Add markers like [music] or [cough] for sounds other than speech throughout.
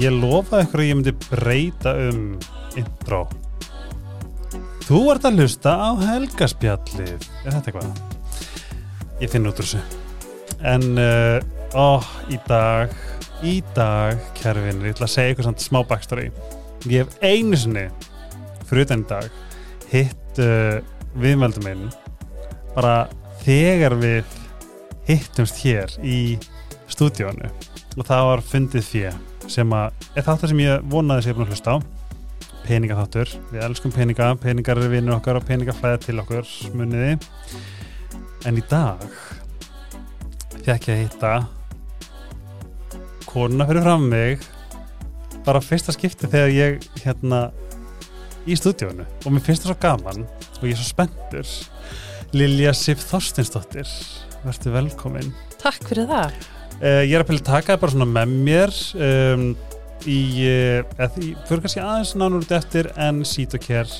Ég lofaði ykkur að ég myndi breyta um intro. Þú ert að hlusta á Helgaspjallið. Er þetta eitthvað? Ég finn út úr þessu. En, uh, ó, í dag, í dag, kæru vinnir, ég ætla að segja ykkur samt smá backstory. Ég hef einu sinni, fyrir í dag, hitt uh, viðmældum minn, bara þegar við hittumst hér í stúdíónu og það var fundið fjö sem að er þáttur sem ég vonaði sem ég er búin að hlusta á. Peningaþáttur, við elskum peninga peningar eru vinnur okkar og peningar flæða til okkur muniði. En í dag fekk ég að hitta konuna fyrir fram mig bara fyrsta skipti þegar ég hérna í stúdíónu og mér finnst það svo gaman og ég er svo spenntur. Lilja Sif Þorstinsdóttir verður velkomin. Takk fyrir það. Uh, ég er að pæla að taka það bara svona með mér um, í, uh, því fyrir kannski aðeins nánur út eftir en Sítokær,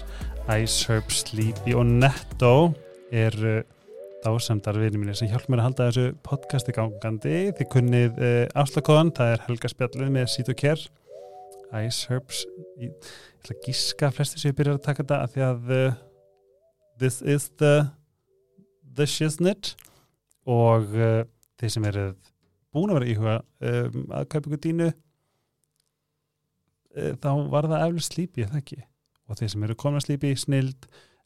Ice Herb, Sleepy og Netto er uh, dásemdar vinið mínir sem hjálp mér að halda þessu podcasti gangandi. Þið kunnið uh, afslagkóðan, það er Helga Spjallið með Sítokær Ice Herbs ég, ætla að gíska flesti sem ég byrjar að taka þetta af því að uh, this is the the shiznit og þeir sem eruð búin að vera íhuga um, að kaupa ykkur dínu uh, þá var það eflir slípi eða ekki? Og þeir sem eru komin að slípi snild,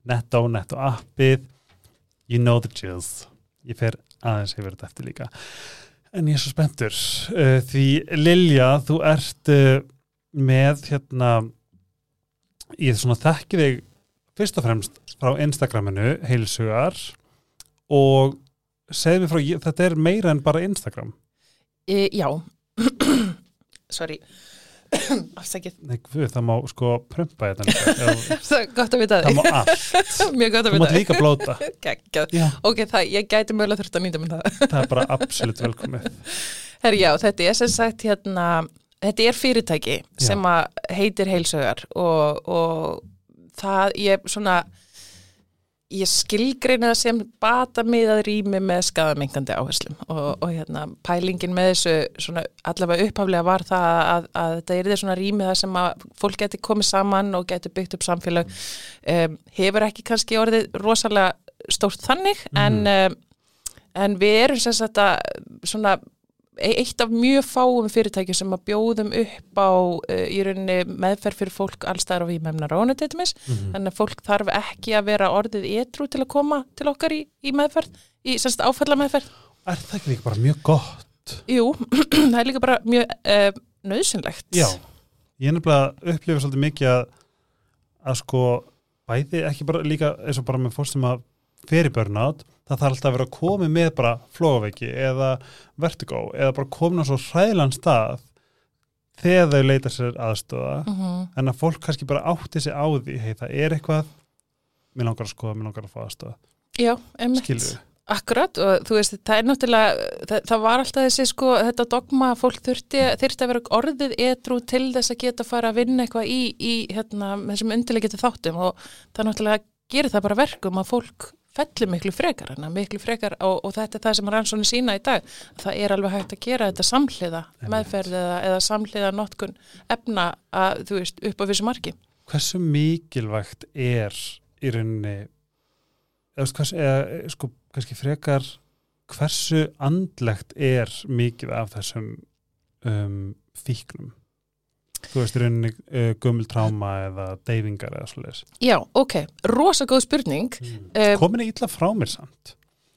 netto, netto appið you know the jizz ég fer aðeins hefur þetta eftir líka. En ég er svo spenntur uh, því Lilja, þú ert uh, með hérna ég þekki þig fyrst og fremst frá Instagraminu heilsugar og segð mér frá, þetta er meira en bara Instagram E, já, [clears throat] sorry, [clears throat] afsækið, Nei, guð, það má sko prumpa þetta. [laughs] Ef- það er gott að vita það má þig. allt [laughs] Mjög gott að þú vita mátt líka blóta. [laughs] Já, Ok, það, ég gæti mögulega þurft að nýta mér það. það er bara absolutt velkomið Herri, já, þetta er sem sagt hérna, þetta er fyrirtæki Já. sem heitir heilsögar og, og það, ég svona, ég skilgreina það sem bata miðað rými með skadamengandi áherslum. Og, og hérna, pælingin með þessu svona allavega upphaflega var það að, að þetta er svona rými það sem að fólk geti komið saman og geti byggt upp samfélag. Um, hefur ekki kannski orðið rosalega stórt þannig en, um, en við erum að svona eitt af mjög fáum fyrirtækjum sem að bjóðum upp á uh, í rauninni meðferð fyrir fólk allstæðar á výmæmna ráðunetitumis Mhm. þannig að fólk þarf ekki að vera orðið etru til að koma til okkar í, í meðferð í semst áfalla meðferð Er það ekki líka bara mjög gott? Jú, [clears throat] það er líka bara mjög uh, nöðsynlegt Já, ég er nefnilega að upplifa svolítið mikið að, að sko bæði ekki bara líka eins og bara með fólk sem að fer í burnout það þarf alltaf að vera komið með bara flóaveiki eða vertigo eða bara komin á svo hræðlan stað þegar þau leita sér aðstöða Mhm. en að fólk kannski bara átti sig á því hei það er eitthvað mér langar að skoða, mér langar að fá aðstöða Já, við, Akkurat og þú veist, það er náttúrulega, það, það var alltaf þessi sko, þetta dogma að fólk þurfti, þurfti að vera orðið edru til þess að geta fara að vinna eitthvað í, í hérna, þessum undirleikiti þáttum og það náttúrulega gerir það bara verkum að fólk fellir miklu frekar hana, miklu frekar og, og þetta er það sem rannsóni sína í dag, það er alveg hægt að gera þetta samhliða meðferð eða, eða samhliða notkun efna að, þú veist, upp á vissu marki. hversu mikilvægt er í rauninni eða, hvers, eða sko kannski frekar hversu andlegt er mikið af þessum um, fíknum þú veist rauninni uh, gömul tráma eða deyfingar eða svoleiðis. Já, ok, rosa góð spurning. Um, komin í illa frá mér samt.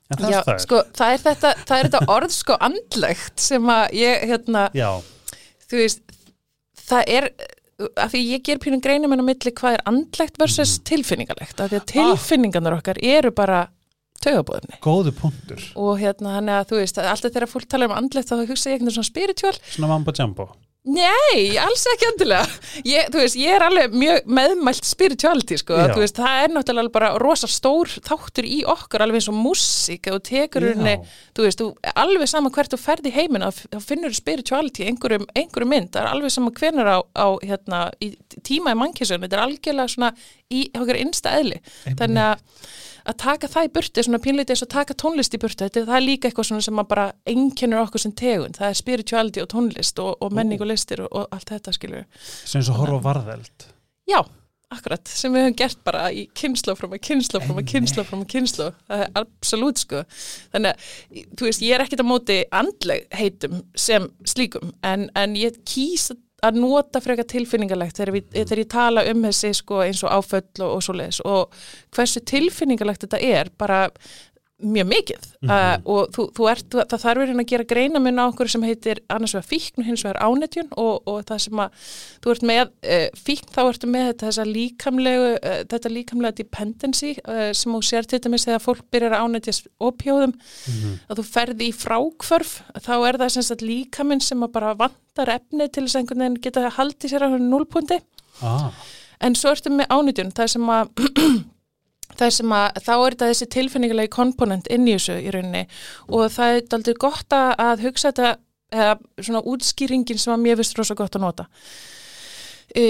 En það Já, er það. sko, það er þetta, það er þetta orð sko andlegt sem að ég, hérna, já, þú veist, það er, af því ég ger pínum greinum en á milli hvað er andlegt versus Mhm. tilfinningalegt, af því að tilfinningarnar okkar eru bara taugabóðinni góðu punktur. Og hérna, hann að þú veist, alltaf þegar fólk tala um andlegt þá hugsa ég eitthvað svona spiritual. Svona mambo jumbo Nei, alls ekki endilega. Ég, þú veist, ég er alveg mjög meðmælt spirituality, sko. Veist, það er náttúrulega bara rosa stór þáttur í okkur, alveg eins og músík og tekur henni, þú veist, þú, alveg sama hvert þú ferð í heiminn, þá finnur spirituality einhverjum, einhverjum mynd. Það er alveg sama hvernig á, á hérna, í tíma í mannkessun. Þetta er algjörlega svona í okkur innsta eðli. Þannig að að taka það í burtu, svona pínleiti eins og taka tónlist í burtu, þetta, er líka eitthvað svona sem bara einkennur okkur sem tegund, það er spirituality og tónlist og, og menning og listir og, og allt þetta skilur. sem eins og horfa varðeld Já, akkurat, sem við höfum gert bara í kynslu frá maður kynslu frá maður kynslu frá maður kynslu, það er absolutt sko, þannig að, þú veist, ég er ekkit á móti andleg heitum sem slíkum, en, en ég kýs að nota frekar tilfinningalegt þegar, við, þegar ég tala um þessi sko eins og áföll og, og svo leiðis og hversu tilfinningalegt þetta er bara mjög mikið mm -hmm. uh, og þú, þú ert, það þarf verið að gera greina mun á okkur sem heitir annars vegar fíkn og hins vegar ánetjun og, og það sem að þú ert með uh, fíkn þá ertu með þetta líkamlegu uh, þetta líkamlega dependency sem þú sér til dæmis þegar fólk byrjar að ánetjast opjóðum mm -hmm. að þú ferði í frákvörf þá er það sem sagt líkaminn sem að bara vantar efni til þess að einhvern veginn geta haldið sér á núlpundi ah. en svo ertu með ánetjun það sem að [clears throat] það sem að þá er þetta þessi tilfinningulegi komponent inn í þessu í rauninni. Og það er aldrei gott að hugsa þetta eða svona útskýringin sem að mér finnst rosa gott að nota. E,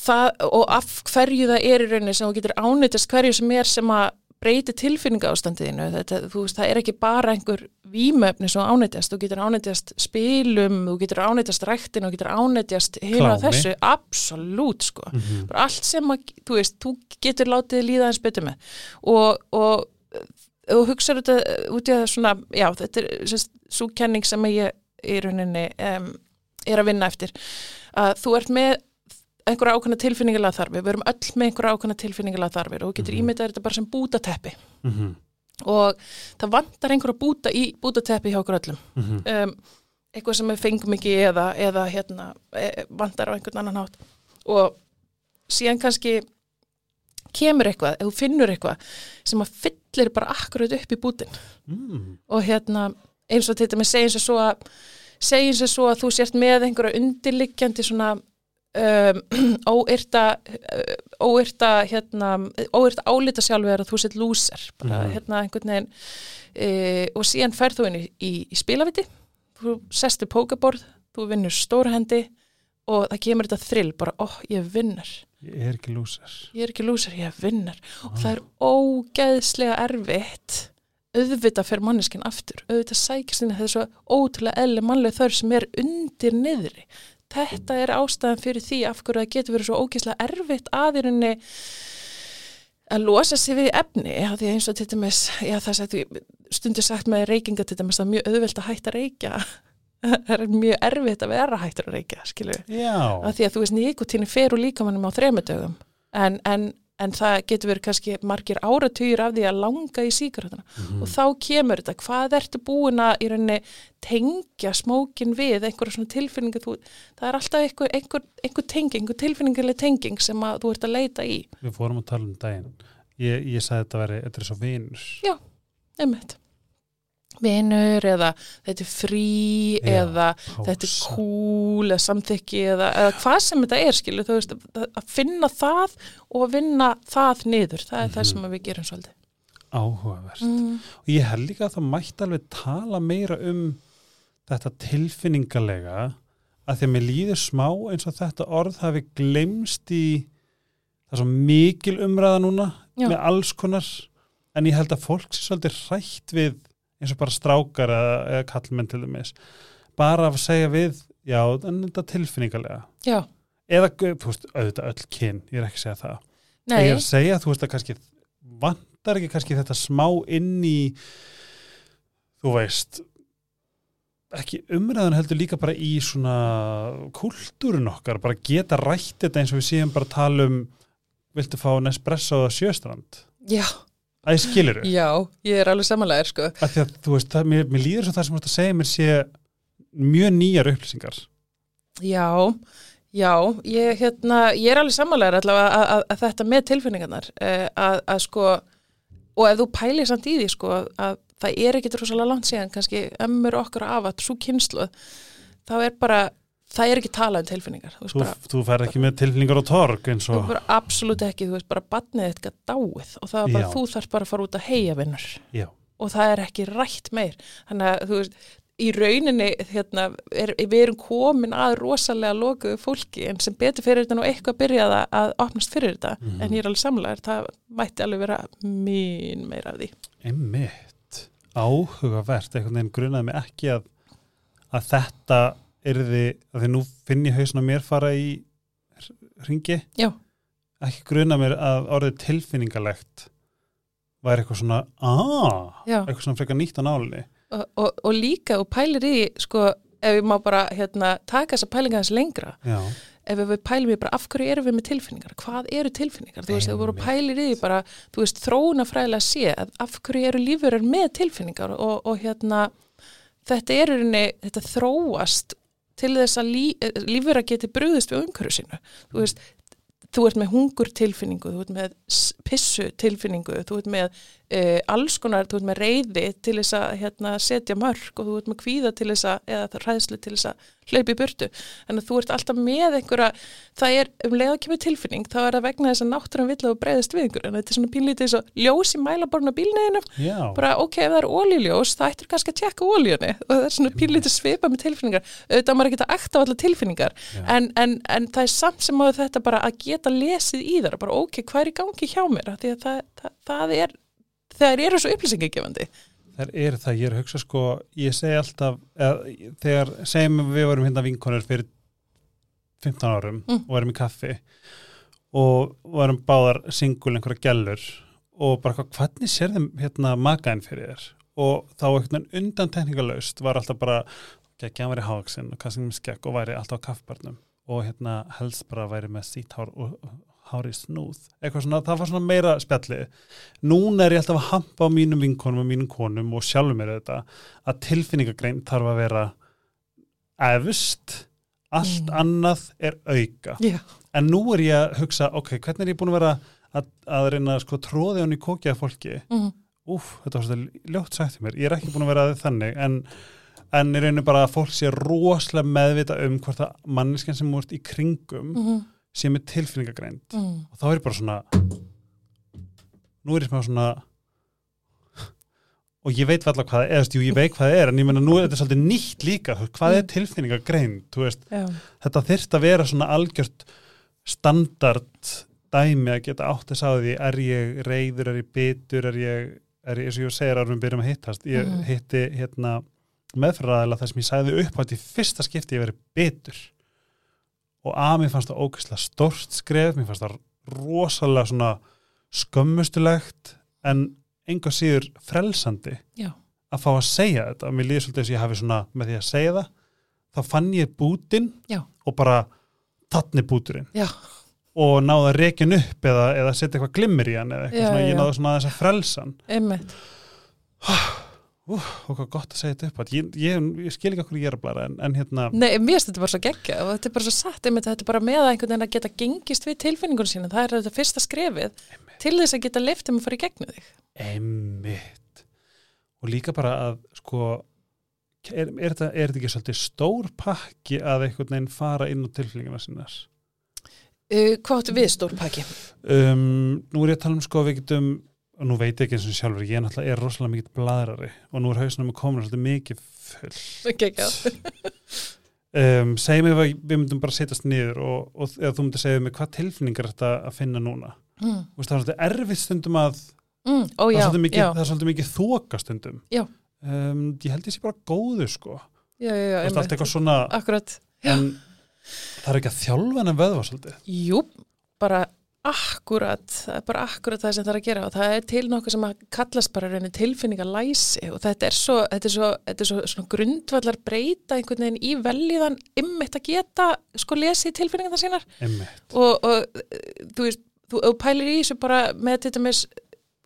það og af hverju það er í rauninni sem þú getur ánitast hverju sem er sem að breyti tilfinninga ástandiðinu þetta, þú veist, það er ekki bara einhver výmöfni sem ánættjast, þú getur ánættjast spilum, þú getur ánættjast rættin og getur ánættjast hérna þessu. Absolutt sko, mm -hmm. allt sem að, þú veist, þú getur látið líða eins betur með. Og, og og hugsaður þetta út í að svona, já, þetta er svo kenning sem ég í rauninni um, er að vinna eftir. Að þú ert með einhverja ákvæmna tilfinningilega þarfir, við erum öll með einhverja ákvæmna tilfinningilega þarfir og getur mm -hmm. ímyndað þetta bara sem bútateppi mm -hmm. og það vantar einhverja búta í bútateppi hjá okkur öllum mm -hmm. um, eitthvað sem við fengum ekki eða, eða hérna, e, vantar á einhvern annan hátt og síðan kannski kemur eitthvað, þú finnur eitthvað sem að fyllir bara akkurat upp í bútin mm. og hérna eins og þetta með segjum sér svo að segjum sér svo að þú sért með einhverja undirliggjandi svona um, [clears throat] óyrta uh, óyrta hérna, óyrta álita sjálfur er að þú sett lúser. Bara mm. hérna einhvern veginn uh, og síðan ferð þú inn í, í, í spilaviti þú sestur pókaborð þú vinnur stórhendi og það kemur þetta þrill bara, ó, oh, ég vinnar ég er ekki lúser. Ég er ekki lúser, ég vinnar ah. og það er ógeðslega erfitt auðvitað fyrir manneskinn aftur. Auðvitað sækist inn þessu ótrúlega elli mannlega þörf sem er undir niðri þetta er ástæðan fyrir því af hverju það getur verið svo ógeðslega erfitt aðirinni að losa sig við efni, já því eins og til dæmis, já það sættu stundir sagt með reykinga til dæmis að mjög auðvelt að hætta að reykja. [laughs] Það er mjög erfitt að vera hættur að reykja, skilju að því að þú veist nýgutíni fer úr líkamannum á þremudögum en, en en það getur verið kannski margir áratýr af því að langa í síkarötuna mm -hmm. og þá kemur þetta, hvað ertu búin að í rauninni tengja smókin við einhverja svona tilfinningu? Þú, það er alltaf einhver, einhver, einhver tenging einhver tilfinningileg tenging sem að þú ert að leita í. Við fórum að tala um daginn. Ég, ég sagði þetta að vera, þetta er svo vinur. Já, einmitt vinur eða þetta er frí Já, eða pása. þetta er cool eða samþykki eða, eða hvað sem þetta er skilu, þú veist, að finna það og að vinna það niður það er mm -hmm. það mhm. sem við gerum svolítið Áhugavert mm. og ég held líka að það mætti alveg tala meira um þetta tilfinningalega að því að mér líður smá eins og þetta orð hafi glemst í það er svo mikil umræða núna Já. með alls konar en ég held að fólk sé svolítið rætt við eins og bara strákar eða, eða kallmenn til dæmis. Bara að segja við já, en þetta tilfinningarlega já. eða, þú veist, auðvitað öll kyn ég er ekki að segja það. Nei. ég er að segja, þú veist, að kannski vantar ekki kannski þetta smá inn í þú veist ekki umræðan heldur líka bara í svona kultúrun okkar, bara geta rætt þetta eins og við séum bara tala um viltu fá Nespresso sjöstrand já Æ, skilur þú? Já, ég er alveg samanlegar sko. Að því að þú veist, það, mér, mér líður svo það sem þú ætti að segja mér sé mjög nýjar upplýsingar. Já, já, ég, hérna, ég er alveg samanlegar allavega að, að, að þetta með tilfinningarnar eh, að, að sko, og ef þú pælir samt í því sko, að það er ekkit rosalega langt síðan, kannski ömmur okkar af að svo kynslu, þá er bara það er ekki talað um tilfinningar Þú, þú, þú fær ekki með tilfinningar á torg eins og Absolut ekki, þú veist bara batnið eitthvað dáið og það er bara, Já. þú þarf bara að fara út að heia vinnur og það er ekki rætt meir. Þannig að þú veist, í rauninni hérna, er, við erum komin að rosalega lokuðu fólki en sem betur fyrir þetta nú eitthvað byrjað að, að opnast fyrir þetta Mhm. en ég er alveg samlega það mætti alveg vera mín meira af því. Einmitt, áhugavert, einhvern veginn grunaði mig ekki að, að þetta yrði, að því nú finn ég hausn á mér fara í ringi, Já, ekki grunaði mér að orðið tilfinningalegt væri eitthvað svona, aaa, já. eitthvað svona frekar nýtt á nálinni. og, og, og líka og pælir í sko, ef við má bara hérna, taka þessa pælinga þess lengra. Já, ef við pælum í bara af hverju erum við með tilfinningar? Hvað eru tilfinningar, þú veist, við vorum pælir í bara, þú veist, þróunafræðilega sé að af hverju eru lífverðar með tilfinningar? Og, og hérna þetta er unni, þetta þróast til þess að lí, lífverðar geti brúðist við umhverju sínu. Þú veist, þú ert með hungur tilfinningu þú ert með pissu tilfinningu þú ert með uh, alls konar þú ert með reyði til þess að hérna, setja mörg og þú ert með kvíða til þess að eða ræðslu til þess að hlaupa í burtu. En þú ert alltaf með einhverja það er um leið að kemur tilfinning þá er það vegna þess að náttúran vill að þú breyðist við einhver en þetta er svona pínlítið eins og ljós í mælaborna bílneginu já, bara ok, ef það er ólíljós það ættir kannski að tjekka ólíunni [laughs] og það er svona pínlítið svipa með tilfinningar. Auðvitað á maður ekki að akta á alla tilfinningar. En, en, en það er samt sem að þetta bara að geta lesið í þar bara ok, hvað er í gangi hjá mér? Því að það, það, það er þegar eru svo upplýsingagefandi? Það er það, ég er að hugsa sko, ég segi alltaf, eða, þegar segjum við vorum hérna vinkonur fyrir 15 árum Mm. og erum í kaffi og varum báðar singul einhverja gælur og bara hvað, hvernig sér þeim hérna makaðin fyrir þér? Og þá einhvern veginn undan tekníkalaust var alltaf bara ekki að væri hávaksinn og kannski með skekk og væri alltaf á kaffbarnum og hérna helst bara væri með síthár og hári snúð, eitthvað svona, það var svona meira spjallið. Núna er ég alltaf að hampa á mínum vinkonum og mínum konum og sjálfum mér þetta að tilfinningagrein þarf að vera efst, allt Mm. annað er auka. Já, En nú er ég að hugsa, ok, hvernig er ég búin að vera að, að reyna sko tróði hann í kokjaða fólki? mm, Úf, þetta var svolítið ljótt sagt til mér. Ég er ekki búin að vera þannig, en, en ég reynir bara að fólk sé rosalega meðvita um hvort að manneskjan sem múrt í kringum mm, sé með tilfinningagreind. mm. Og þá er ég bara svona, nú er ég smá svona, og ég veit alltaf hvað það er, jú, ég veit hvað það er, en ég menna nú er þetta svolítið nýtt líka, hvað er tilfinningagreind, þú veist, Já, þetta þyrft að vera svona algjört standard dæmi að geta átt þess að því er ég reyður, er ég bitur er ég, er ég, eins og ég segir árum við byrjum að hittast, ég Mhm. hitti hérna meðfræðilega þar sem ég sagði upp á þetta í fyrsta skipti ég verið bitur og að mér fannst það ógeðslega stórt skref, mér fannst það rosalega svona skömmustulegt en enga síður frelsandi já, að fá að segja þetta. Og mér líður svolítið þess að ég hafi svona með því að segja það. Þá fann ég bútin Já. og bara tatni búturinn. Já, og náði að rekin upp eða, eða setja eitthvað glimmer í hann eða eitthvað svona, ég já. náði svona aðeins að frelsa hann. Einmitt [sighs] Úf, og hvað gott að segja þetta upp ég, ég, ég skil ekki okkur ég er að blara en, en hérna, Nei, mér finnst þetta bara svo geggja og þetta er bara svo satt, einmitt, þetta er bara með að einhvern veginn að geta gengist við tilfinningunum sína, það er þetta fyrsta skrefið til þess að geta leiftum að fara í gegnum þig. einmitt. Og líka bara að sko er, er, þetta, er þetta ekki svolítið stór pakki að einhvern veginn fara inn á tilfinninguna sinnas Uh, hvað áttu við stórpaki? um, nú er ég að tala um sko við getum og nú veit ég ekki eins og sjálfur ég náttúrulega er rosalega mikið bladrari og nú er hausnum að koma svolítið mikið full Geggja. um, segjum við að við myndum bara setjast niður og, og eða þú myndir segja mig hvað tilfinningar þetta að finna núna? Mm. Veist, það er svolítið erfitt stundum að Mm, ó það, já, er svolítið mikið, já, það er svolítið mikið þoka stundum. Já. um, ég held ég sé bara góðu sko. Já, já, já, það er allt eitthvað svona en það er ekki að þjálfa en vöðva svolítið? Jú, bara akkurat, það er bara akkurat það sem það er að gera og það er til nokkuð sem að kallast bara reyni tilfinningalæsi og þetta er svo, þetta er svo, þetta er svo svona grundvallar breyta einhvern veginn í veljiðan ymmit að geta sko lesið tilfinningar það sínar og, og þú veist, þú, pælir í þessu bara með þetta með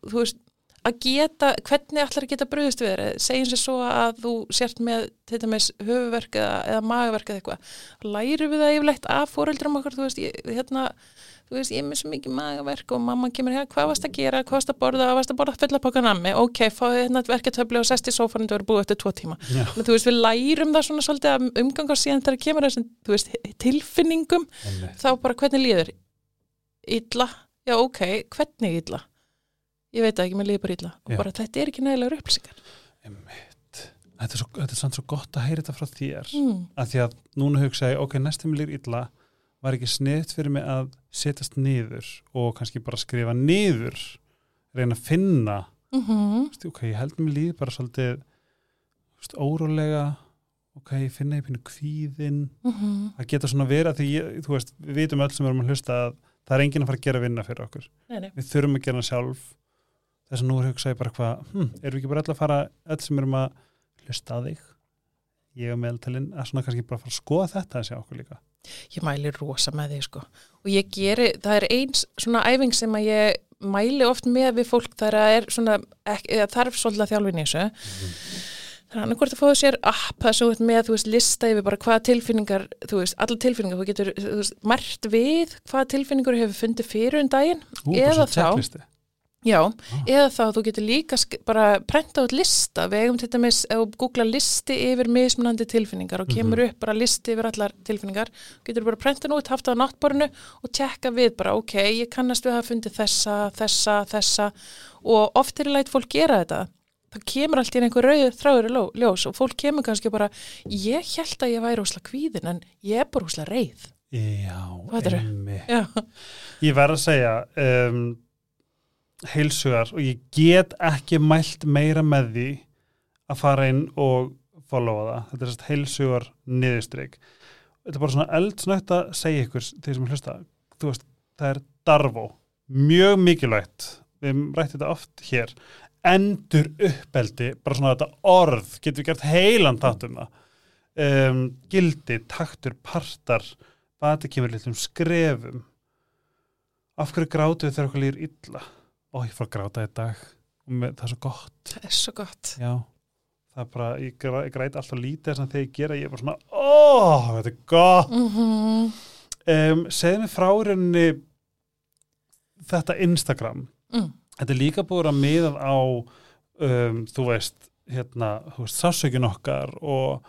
þú veist, að geta, hvernig að geta brugðist við þér, segjum sér svo að þú sért með til dæmis höfuverk eða, eða magaverk eða eitthvað, læru við það yfirleitt af fóreldrum okkar, þú veist, ég, hérna þú veist, ég er með svo mikið magaverk og mamma kemur hér, hvað varst að gera, hvað varst að borða? Hvað varst að borða fulla pakka nammi, ok, fáðu hérna verketöfli og sest í sófanum, þú verður búið eftir tvo tíma. Já, þú veist, við lærum það svona svolítið að umganga síðan þegar kemur þessum, þú veist, tilfinningum einmitt. þá bara hvernig líður? Illa, já ok, hvernig illa? Ég veit ekki, mér líður bara illa. Og Já. bara þetta er ekki nægilegur upplýsingar. Þetta er, svo, þetta er samt svo gott að heyra þetta frá þér mm. að því að núna hugsa ég, ok, næstum lír illa var ekki sniðt fyrir mig að setjast niður og kannski bara skrifa niður reyna að finna. Mm -hmm. Veistu, ok, ég held mér líð bara svolítið veist, órólega. Ok, ég finna ég pínu kvíðin Mhm. það geta svona verið að því ég, þú veist, við vitum öll sem erum að hlusta að það er enginn að fara að gera vinna fyrir okkur. Nei, nei. við þurfum að gera hana sjálf. Þess að nú er hugsa ég bara hvað hm, erum við ekki bara öll að fara, öll sem erum að hlusta að þig? Ég og meðaltalinn að svona kannski bara fara að skoða þetta að sjá okkur líka Ég mæli rosa með því sko. Og ég geri, það er eins svona æfing sem að ég mæli oft með við fólk þar að er svona eða þarf svolítið að þjálfin í þessu. Þannig að hvort að fóðu sér app það svo með, þú veist, lista yfir bara hvaða tilfinningar, þú veist, alla tilfinningar þú getur, þú veist, mert við hvaða tilfinningar hefur fundið fyrir um daginn Ú, Eða þá- Já, eða þá þú getur líka bara prenta út lista, við eigum til dæmis ef þú googla listi yfir mismunandi tilfinningar og kemur upp bara listi yfir allar tilfinningar, getur bara prenta út haft á náttborinu og tekka við bara ok, ég kannast við að hafa fundið þessa, þessa, þessa. Og oft er læt fólk gera þetta. Það kemur allt í einhver rauður þráður í ljós og fólk kemur kannski bara ég held að ég væri úsla kvíðin en ég er bara úsla reið. Já, Já, Ég verð að segja um, heilsugar og ég get ekki mælt meira með því að fara inn og followa það. Þetta er sérst heilsugar niðurstryk. Þetta er bara svona eldsnögt að segja ykkur þeir sem hlusta. Þú veist, það er darfó. Mjög mikilvægt. Við rættum þetta oft hér. Endur uppeldi, bara svona þetta orð, getur við gert heilan þátt um það. Um, gildi, taktur, partar, bati kemur litlum skrefum. Af hverju grátu þegar okkur líður illa? Ó, ég fór að gráta í dag og með, það er svo gott. það er svo gott Já, það er bara, ég, ég græti alltaf lítið þess að þegar ég gera, ég er bara svona, ó, þetta er gott. mm -hmm. Um, segðu mig frá rauninni þetta Instagram. mm. Þetta er líka búið að miðað á, um, þú veist, hérna, þú veist, sásökin okkar og,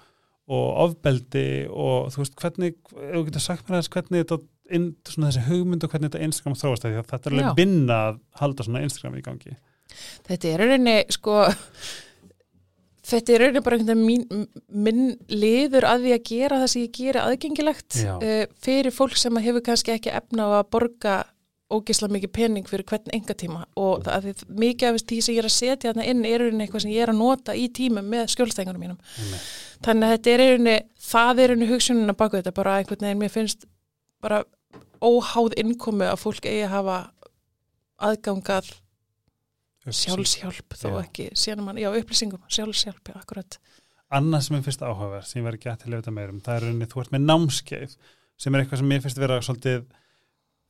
og ofbeldi og þú veist, hvernig, ef þú getur sagt mér aðeins hvernig þetta, inn, svona þessi hugmynd og hvernig þetta Instagram þróast það, því að þetta er alveg vinna að halda svona Instagram í gangi. Þetta er rauninni, sko, þetta er rauninni bara einhvern veginn minn liður að því að gera það sem ég gera aðgengilegt uh, fyrir fólk sem hefur kannski ekki efna á að borga ógisla mikið pening fyrir hvern enga tíma og það, að því mikið af því sem ég er að setja þarna inn er í rauninni eitthvað sem ég er að nota í tímum með skjólstæðingunum mínum. Einmitt. Þannig að þetta er í rauninni, það er í rauninni hugsunina baku þetta, bara einhvern veginn mér finnst bara óháð innkomu að fólk eigi að hafa aðgangað sjálfshjálp þó Já. ekki síðan mann, já upplýsingum, sjálfshjálp, já, akkurat. Annað sem ég finnst áhugaverð, sem ég verði gett til að auðvitað meirum, það er rauninni, þú ert með námskeið sem er eitthvað sem ég finnst vera svolítið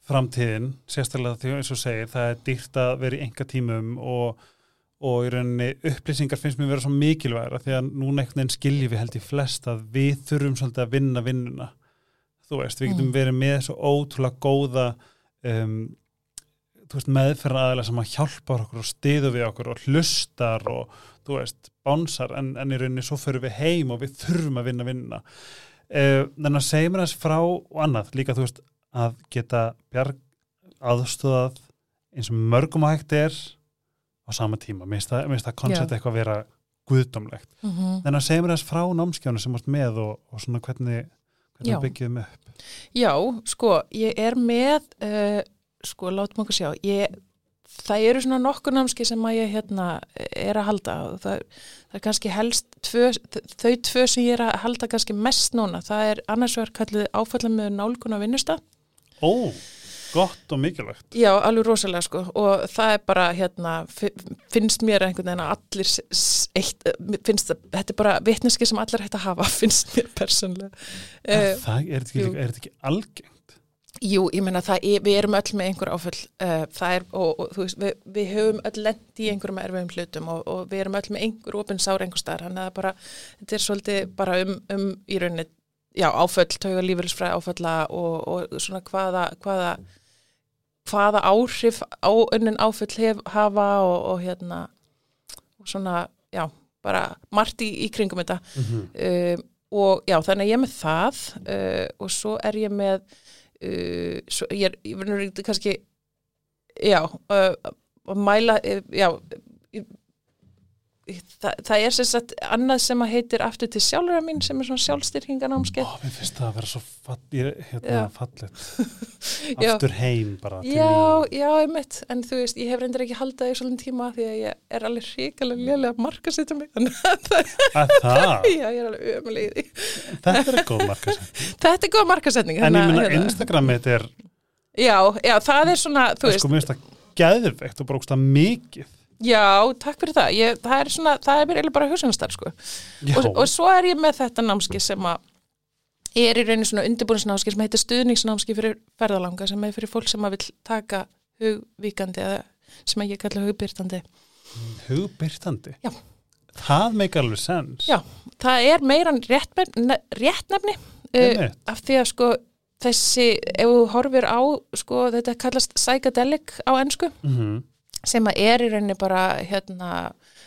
framtíðin, sérstaklega því eins og segir, það er dýrt að vera í enga tímum og, og í rauninni upplýsingar finnst mér vera svo mikilvægra því að núna einhvern veginn skilji við held í flest að við þurfum svolítið að vinna vinnuna þú veist, við getum Mm. verið með svo ótrúlega góða um, þú veist, meðferðar aðeins sem að hjálpa okkur og stiðu við okkur og hlustar og þú veist, bánsar en, en í rauninni svo förum við heim og við þurfum að vinna vinna uh, þannig að segja mér þess frá og annað líka þú veist að geta bjarg aðstöðað eins og mörgum að hægt er á sama tíma, finnst það koncept eitthvað að vera guðdómlegt mm -hmm. þannig að segja mér þess frá námskjánu sem varst með og, og svona hvernig, hvernig byggjum upp? Já, sko, ég er með uh, sko, látum okkur sjá ég, það eru svona nokkur námski sem að ég hérna er að halda og það, það er kannski helst tvö, þau tvö sem ég er að halda kannski mest núna, það er annars vegar kallið áfallam með nálgun á vinnustaf Ó, gott og mikilvægt. Já, alveg rosalega sko. Og það er bara hérna fi- finnst mér einhvern veginn að allir eitt, finnst það, þetta er bara vitneski sem allir hægt að hafa, [laughs] finnst mér persónlega Er, uh, það, er, þetta ekki, er ekki algengt? Jú, ég meina það, er, við erum öll með einhver áföll. Uh, það er, og, og þú veist, við, við höfum öll lent í einhverjum erfiðum hlutum og, og við erum öll með einhver opinn sár einhver að það er bara, þetta er svolítið bara um, um í rauninni, já, áföll, tauga lífeyrisfræði áfalla og, og svona hvaða, hvaða hvaða áhrif á önnin áföll hef, hafa og, og hérna og svona, já, bara margt í, í kringum þetta Mm -hmm. um, og já, þannig að ég er með það uh, og svo er ég með uh, svo, ég er, ég verður kannski já uh, mæla, uh, já það, það er sem sagt annað sem að heitir aftur til sjálfura mín sem er svona sjálfstyrkinganámskeið mér finnst það að vera svo fall, ég, hérna, Já. [laughs] aftur heim bara Já, já, einmitt, en þú veist, ég hef reyndir ekki haldað í svolítið tíma því að ég er alveg hrikalega lélega að marka setja mig, [laughs] að það, að það, [laughs] já, ég er alveg ömuleg í því. þetta er góð markasett Þetta er góð markasetning. en ég hérna, minna hérna. Instagram mitt er Já, já, það er svona, þú veist, sko mér finnst það gæðveikt og brókst það mikið já, takk fyrir það, ég, það er svona, það er eiginlega bara hugsanastar, sko. Og, og svo er ég með þetta námski sem að er í rauninni svona undirbúinsnámski sem heitir stuðningsnámski fyrir ferðalanga sem er fyrir fólk sem að vil taka hugvíkandi eða sem að ég kalla hugbyrtandi. hugbyrtandi Já. það meikar alveg sens Já, það er meiran réttnefni, réttnefni uh, af því að sko þessi, ef þú horfir á sko þetta kallast psychedelic á ennsku Mhm. Sem að er í rauninni bara hérna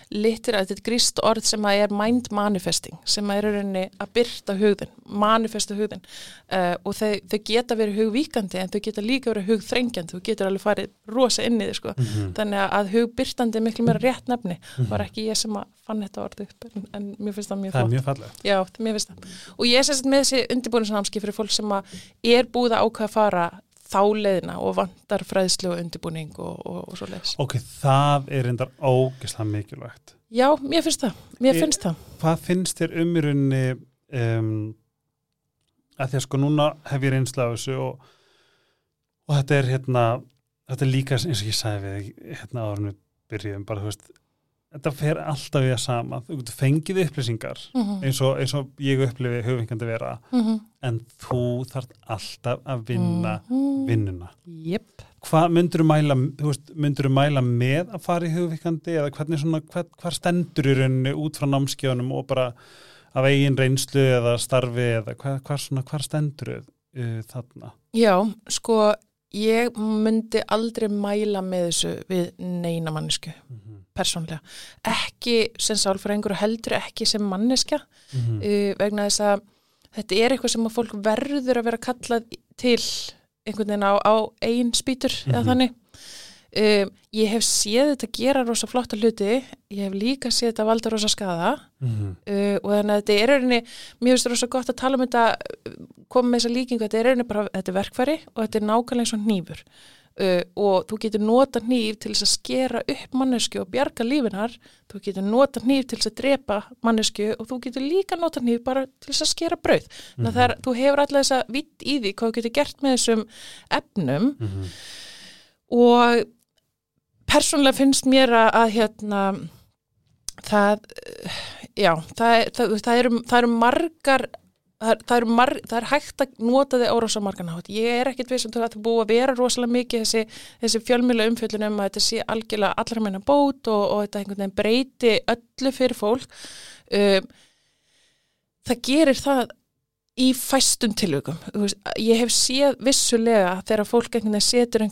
litur að þetta er gríst orð sem að er mind manifesting sem að er í rauninni að byrta hugðin, manifesta hugðin. Uh, og þau, þau geta verið hugvíkandi en þau geta líka verið hugþrengjandi þú getur alveg farið rosa inn í þið sko. Mhm. þannig að hugbyrtandi er miklu meira rétt nefni. Var ekki ég sem að fann þetta orð upp en, en mér finnst það mjög það er flott. mjög fallegt. Já, mér finnst það. Og ég er sérst með þessi undirbúningsnámski fyrir fólk sem að er búið að ákveða að fara þá leiðina og vantar fræðslu og undirbúning og, og, og svo leiðis. ok, það er reyndar ógeðslega mikilvægt Já, mér finnst það. Mér Ég- finnst það. hvað finnst þér um í rauninni um, að því að sko núna hef ég reynsla af þessu og, og þetta er hérna þetta er líka eins og ég sagði við hérna árinu byrjuðum bara þú veist þetta fer alltaf við að sama þú getur fengið upplýsingar Mm eins og, eins og ég upplifi hugvingandi vera -hmm. en þú þarf alltaf að vinna Mm. vinnuna Jep. hvað myndur þú mæla, með að fara í hugvíkandi eða hvernig svona, hver, hvar stendur í rauninni út frá námskjónum og bara af eigin reynslu eða starfi eða hvar, hvar, svona, hvar stendur uh, þarna? Já, sko, ég myndi aldrei mæla með þessu við neina mannesku, Mm -hmm. persónlega. Ekki sem sálfræðingur heldur ekki sem manneska. Mm uh, vegna þess að þetta er eitthvað sem að fólk verður að vera kallað til einhvern veginn á, á ein spýtur eða Mhm. þannig um, ég hef séð þetta gera rosa flotta hluti. Ég hef líka séð þetta valda rosa skada -hmm. uh, og þannig að þetta er rauninni mér finnst rosa gott að tala um þetta koma með þessa líkingu, þetta er rauninni bara þetta er verkfæri og þetta er nákvæmlega eins og hnífur. Uh, og þú getur nota hníf til þess að skera upp mannesku og bjarga lífinar, þú getur nota hníf til þess að drepa mannesku og þú getur líka nota hníf bara til þess að skera brauð. Þannig að er, þú hefur alltaf þessa vitt í því hvað þú getur gert með þessum efnum. Mhm. og persónlega finnst mér að, að hérna það, já, það, það, það, eru, eru margar er, mar, það er hægt að nota þið á rosa margan hátt. Ég er ekkit vissum til að það búið að vera rosalega mikið þessi, þessi fjölmjöla umfjöllunum að þetta sé algjörlega allra meina bót og, og þetta einhvern veginn breyti öllu fyrir fólk. Um, það gerir það í fæstum tilvökum. Ég hef séð vissulega þegar fólk setur,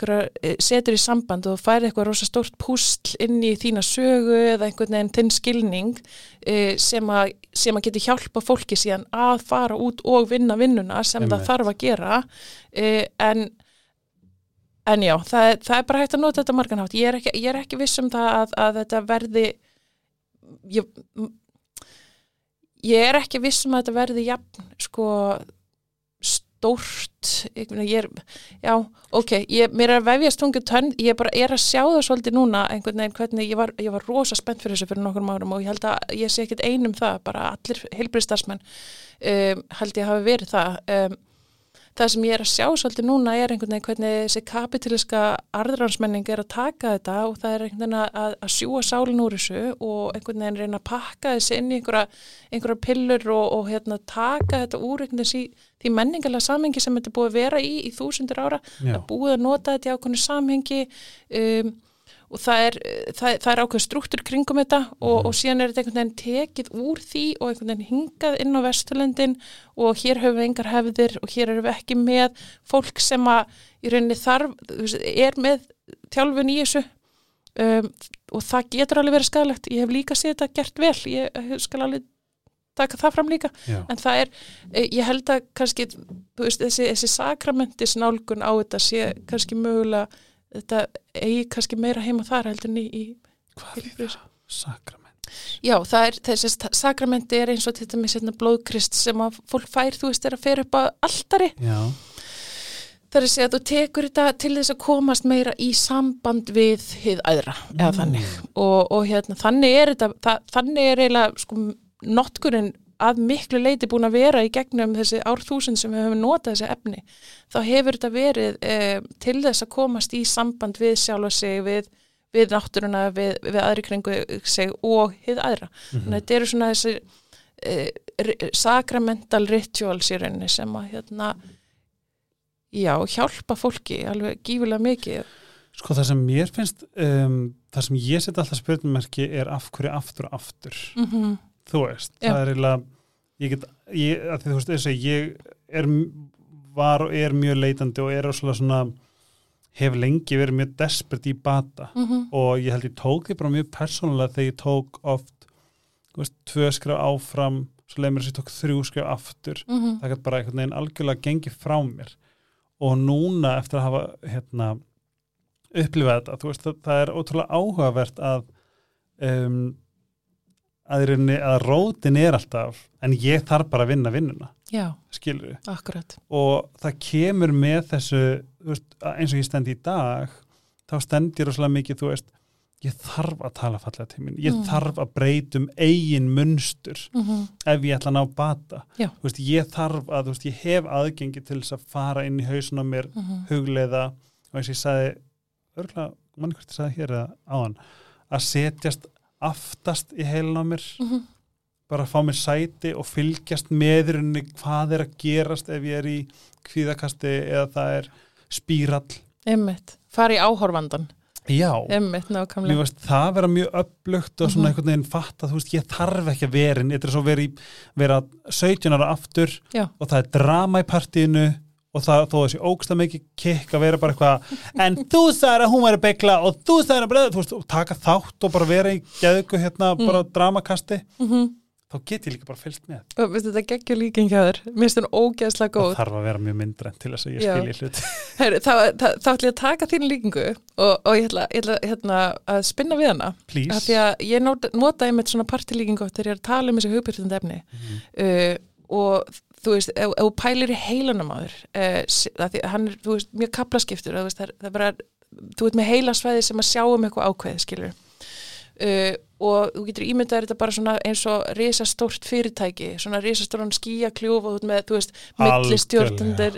eh, setur í samband og færið eitthvað rosa stórt púsl inn í þína sögu eða einhvern veginn þinn skilning eh, sem að, sem að geti hjálpa fólki síðan að fara út og vinna vinnuna sem Einmitt. það þarf að gera eh, en en já, það það er bara hægt að nota þetta marganhátt. Ég er ekki, ég er ekki viss um það að, að þetta verði ég, ég er ekki viss um að þetta verði jafn sko stórt. Ég, ég er, já, ok ég, mér er að vefjast tungu tönn ég bara er að sjá það svolítið núna einhvern veginn hvernig ég var, ég var rosa spennt fyrir þessu fyrir nokkur árum og ég held að ég sé ekkit einum það bara allir heilbriðstarfsmenn um, held ég hafi verið það. Um, það sem ég er að sjá svolítið núna er einhvern veginn hvernig þessi kapitaliska arðransmenning er að taka þetta og það er einhvern veginn að, að sjúa sálinn úr þessu og einhvern veginn reyna að pakka þessi inn í einhverja, einhverja pillur og, og hérna, taka þetta úr einhvern veginn í því menningalega samhengi sem þetta er búið að vera í í þúsundur ára, Já. að búið að nota þetta í ákveðinu samhengi um, og það er, það, það er ákveð struktúr kringum þetta og, og síðan er þetta einhvern veginn tekið úr því og einhvern veginn hingað inn á Vesturlöndin og hér höfum við engar hefðir og hér erum við ekki með fólk sem að í rauninni þarf, er með þjálfun í þessu. Um, og það getur alveg verið skadalegt ég hef líka séð þetta gert vel. Ég skal alveg taka það fram líka. Já. en það er, eh, ég held að kannski, veist, þessi, þessi sakramentis nálgun á þetta sé kannski mögulega, þetta eigi kannski meira heima þar heldur en í, í Hvað er það? Sakrament. Já, það er, þessi sakramenti er eins og til dæmis hérna blóðkrist sem að fólk fær, þú veist, er að fer upp á altari. Já, Það er að segja að þú tekur þetta til þess að komast meira í samband við hið aðra, eða Mm. þannig. Og, og hérna, þannig er þetta, það, þannig er eiginlega, sko, notkurinn að miklu leiti búin að vera í gegnum þessi árþúsund sem við höfum notað þessi efni. Þá hefur þetta verið eh, til þess að komast í samband við sjálf og sig, við, við náttúruna, við, við aðri kringu sig og hið aðra. Þannig að þetta eru svona þessi eh, sacramental rituals í rauninni sem að hérna já, hjálpa fólki alveg gífulega mikið sko það sem mér finnst um, það sem ég set alltaf spurninmerki er af hverju aftur og aftur mm -hmm. Þú veist, Já. það er eiginlega ég get, ég, að því þú veist, þess að ég er, var og er mjög leitandi og er rosalega svona hef lengi verið mjög desperate í bata Mhm. og ég held ég tók því bara mjög persónulega þegar ég tók oft þú veist, tvö skraf áfram svo leið mér þess að ég tók þrjú skraf aftur Mhm. það gæti bara einhvern veginn algjörlega gengið frá mér og núna eftir að hafa hérna, upplifað þetta þú veist, það, það er ótrúlega áhugavert að um, að, að rótin er alltaf en ég þarf bara að vinna vinnuna já, skilur við akkurat. Og það kemur með þessu veist, að eins og ég stend í dag þá stend ég rosalega mikið þú veist, ég þarf að tala fallega til mín. Ég Mm. þarf að breytum eigin munstur mm ef ég ætla að ná bata. Veist, ég þarf að, veist, ég hef aðgengi til þess að fara inn í hausun á mér Mhm. hugleiða og eins og ég sagði örgulega, manni hvort ég sagði hér eða áðan, að setjast aftast í heilin á mér. Mhm. bara að fá mér sæti og fylgjast meðurinni hvað er að gerast ef ég er í kvíðakasti eða það er spírall. Einmitt, fara í áhorfandan já, Einmitt, veist það vera mjög upplugt og svona Mhm. einhvern veginn fatta, þú veist, ég þarf ekki að vera inn, þetta er svo verið vera 17 ára aftur Já. og það er drama í partíinu og það, þó þessi ógsta mikið kikk að vera bara eitthvað, en þú sagðir að hún væri begla og þú sagðir að þú veist, og taka þátt og bara vera í geðugu hérna, Mm. bara dramakasti, mm þá get ég líka bara fyllt með. og veistu þetta geggjur líking hjá þér. Mér finnst hún ógeðslega góð. Það þarf að vera mjög myndrænt til þess að ég skilji hlut. [laughs] Heyri, þá, þá, þá ætla ég að taka þín líkingu og, og ég ætla, ég ætla hérna, að spinna við hana. Því að ég nota, nota einmitt svona partilíkingu þegar ég er að tala um þessi hugbyrtund þú veist, ef, þú pælir í heilanum á þér að hann er, þú veist, mjög kaplaskiptur það, veist, það, það er bara, þú veit með heilasvæði sem að sjá um eitthvað ákveð, skilur uh, og þú getur ímyndað þetta bara svona eins og risastórt fyrirtæki, svona risastóran skíakljúf og með, þú veist, millistjórnundir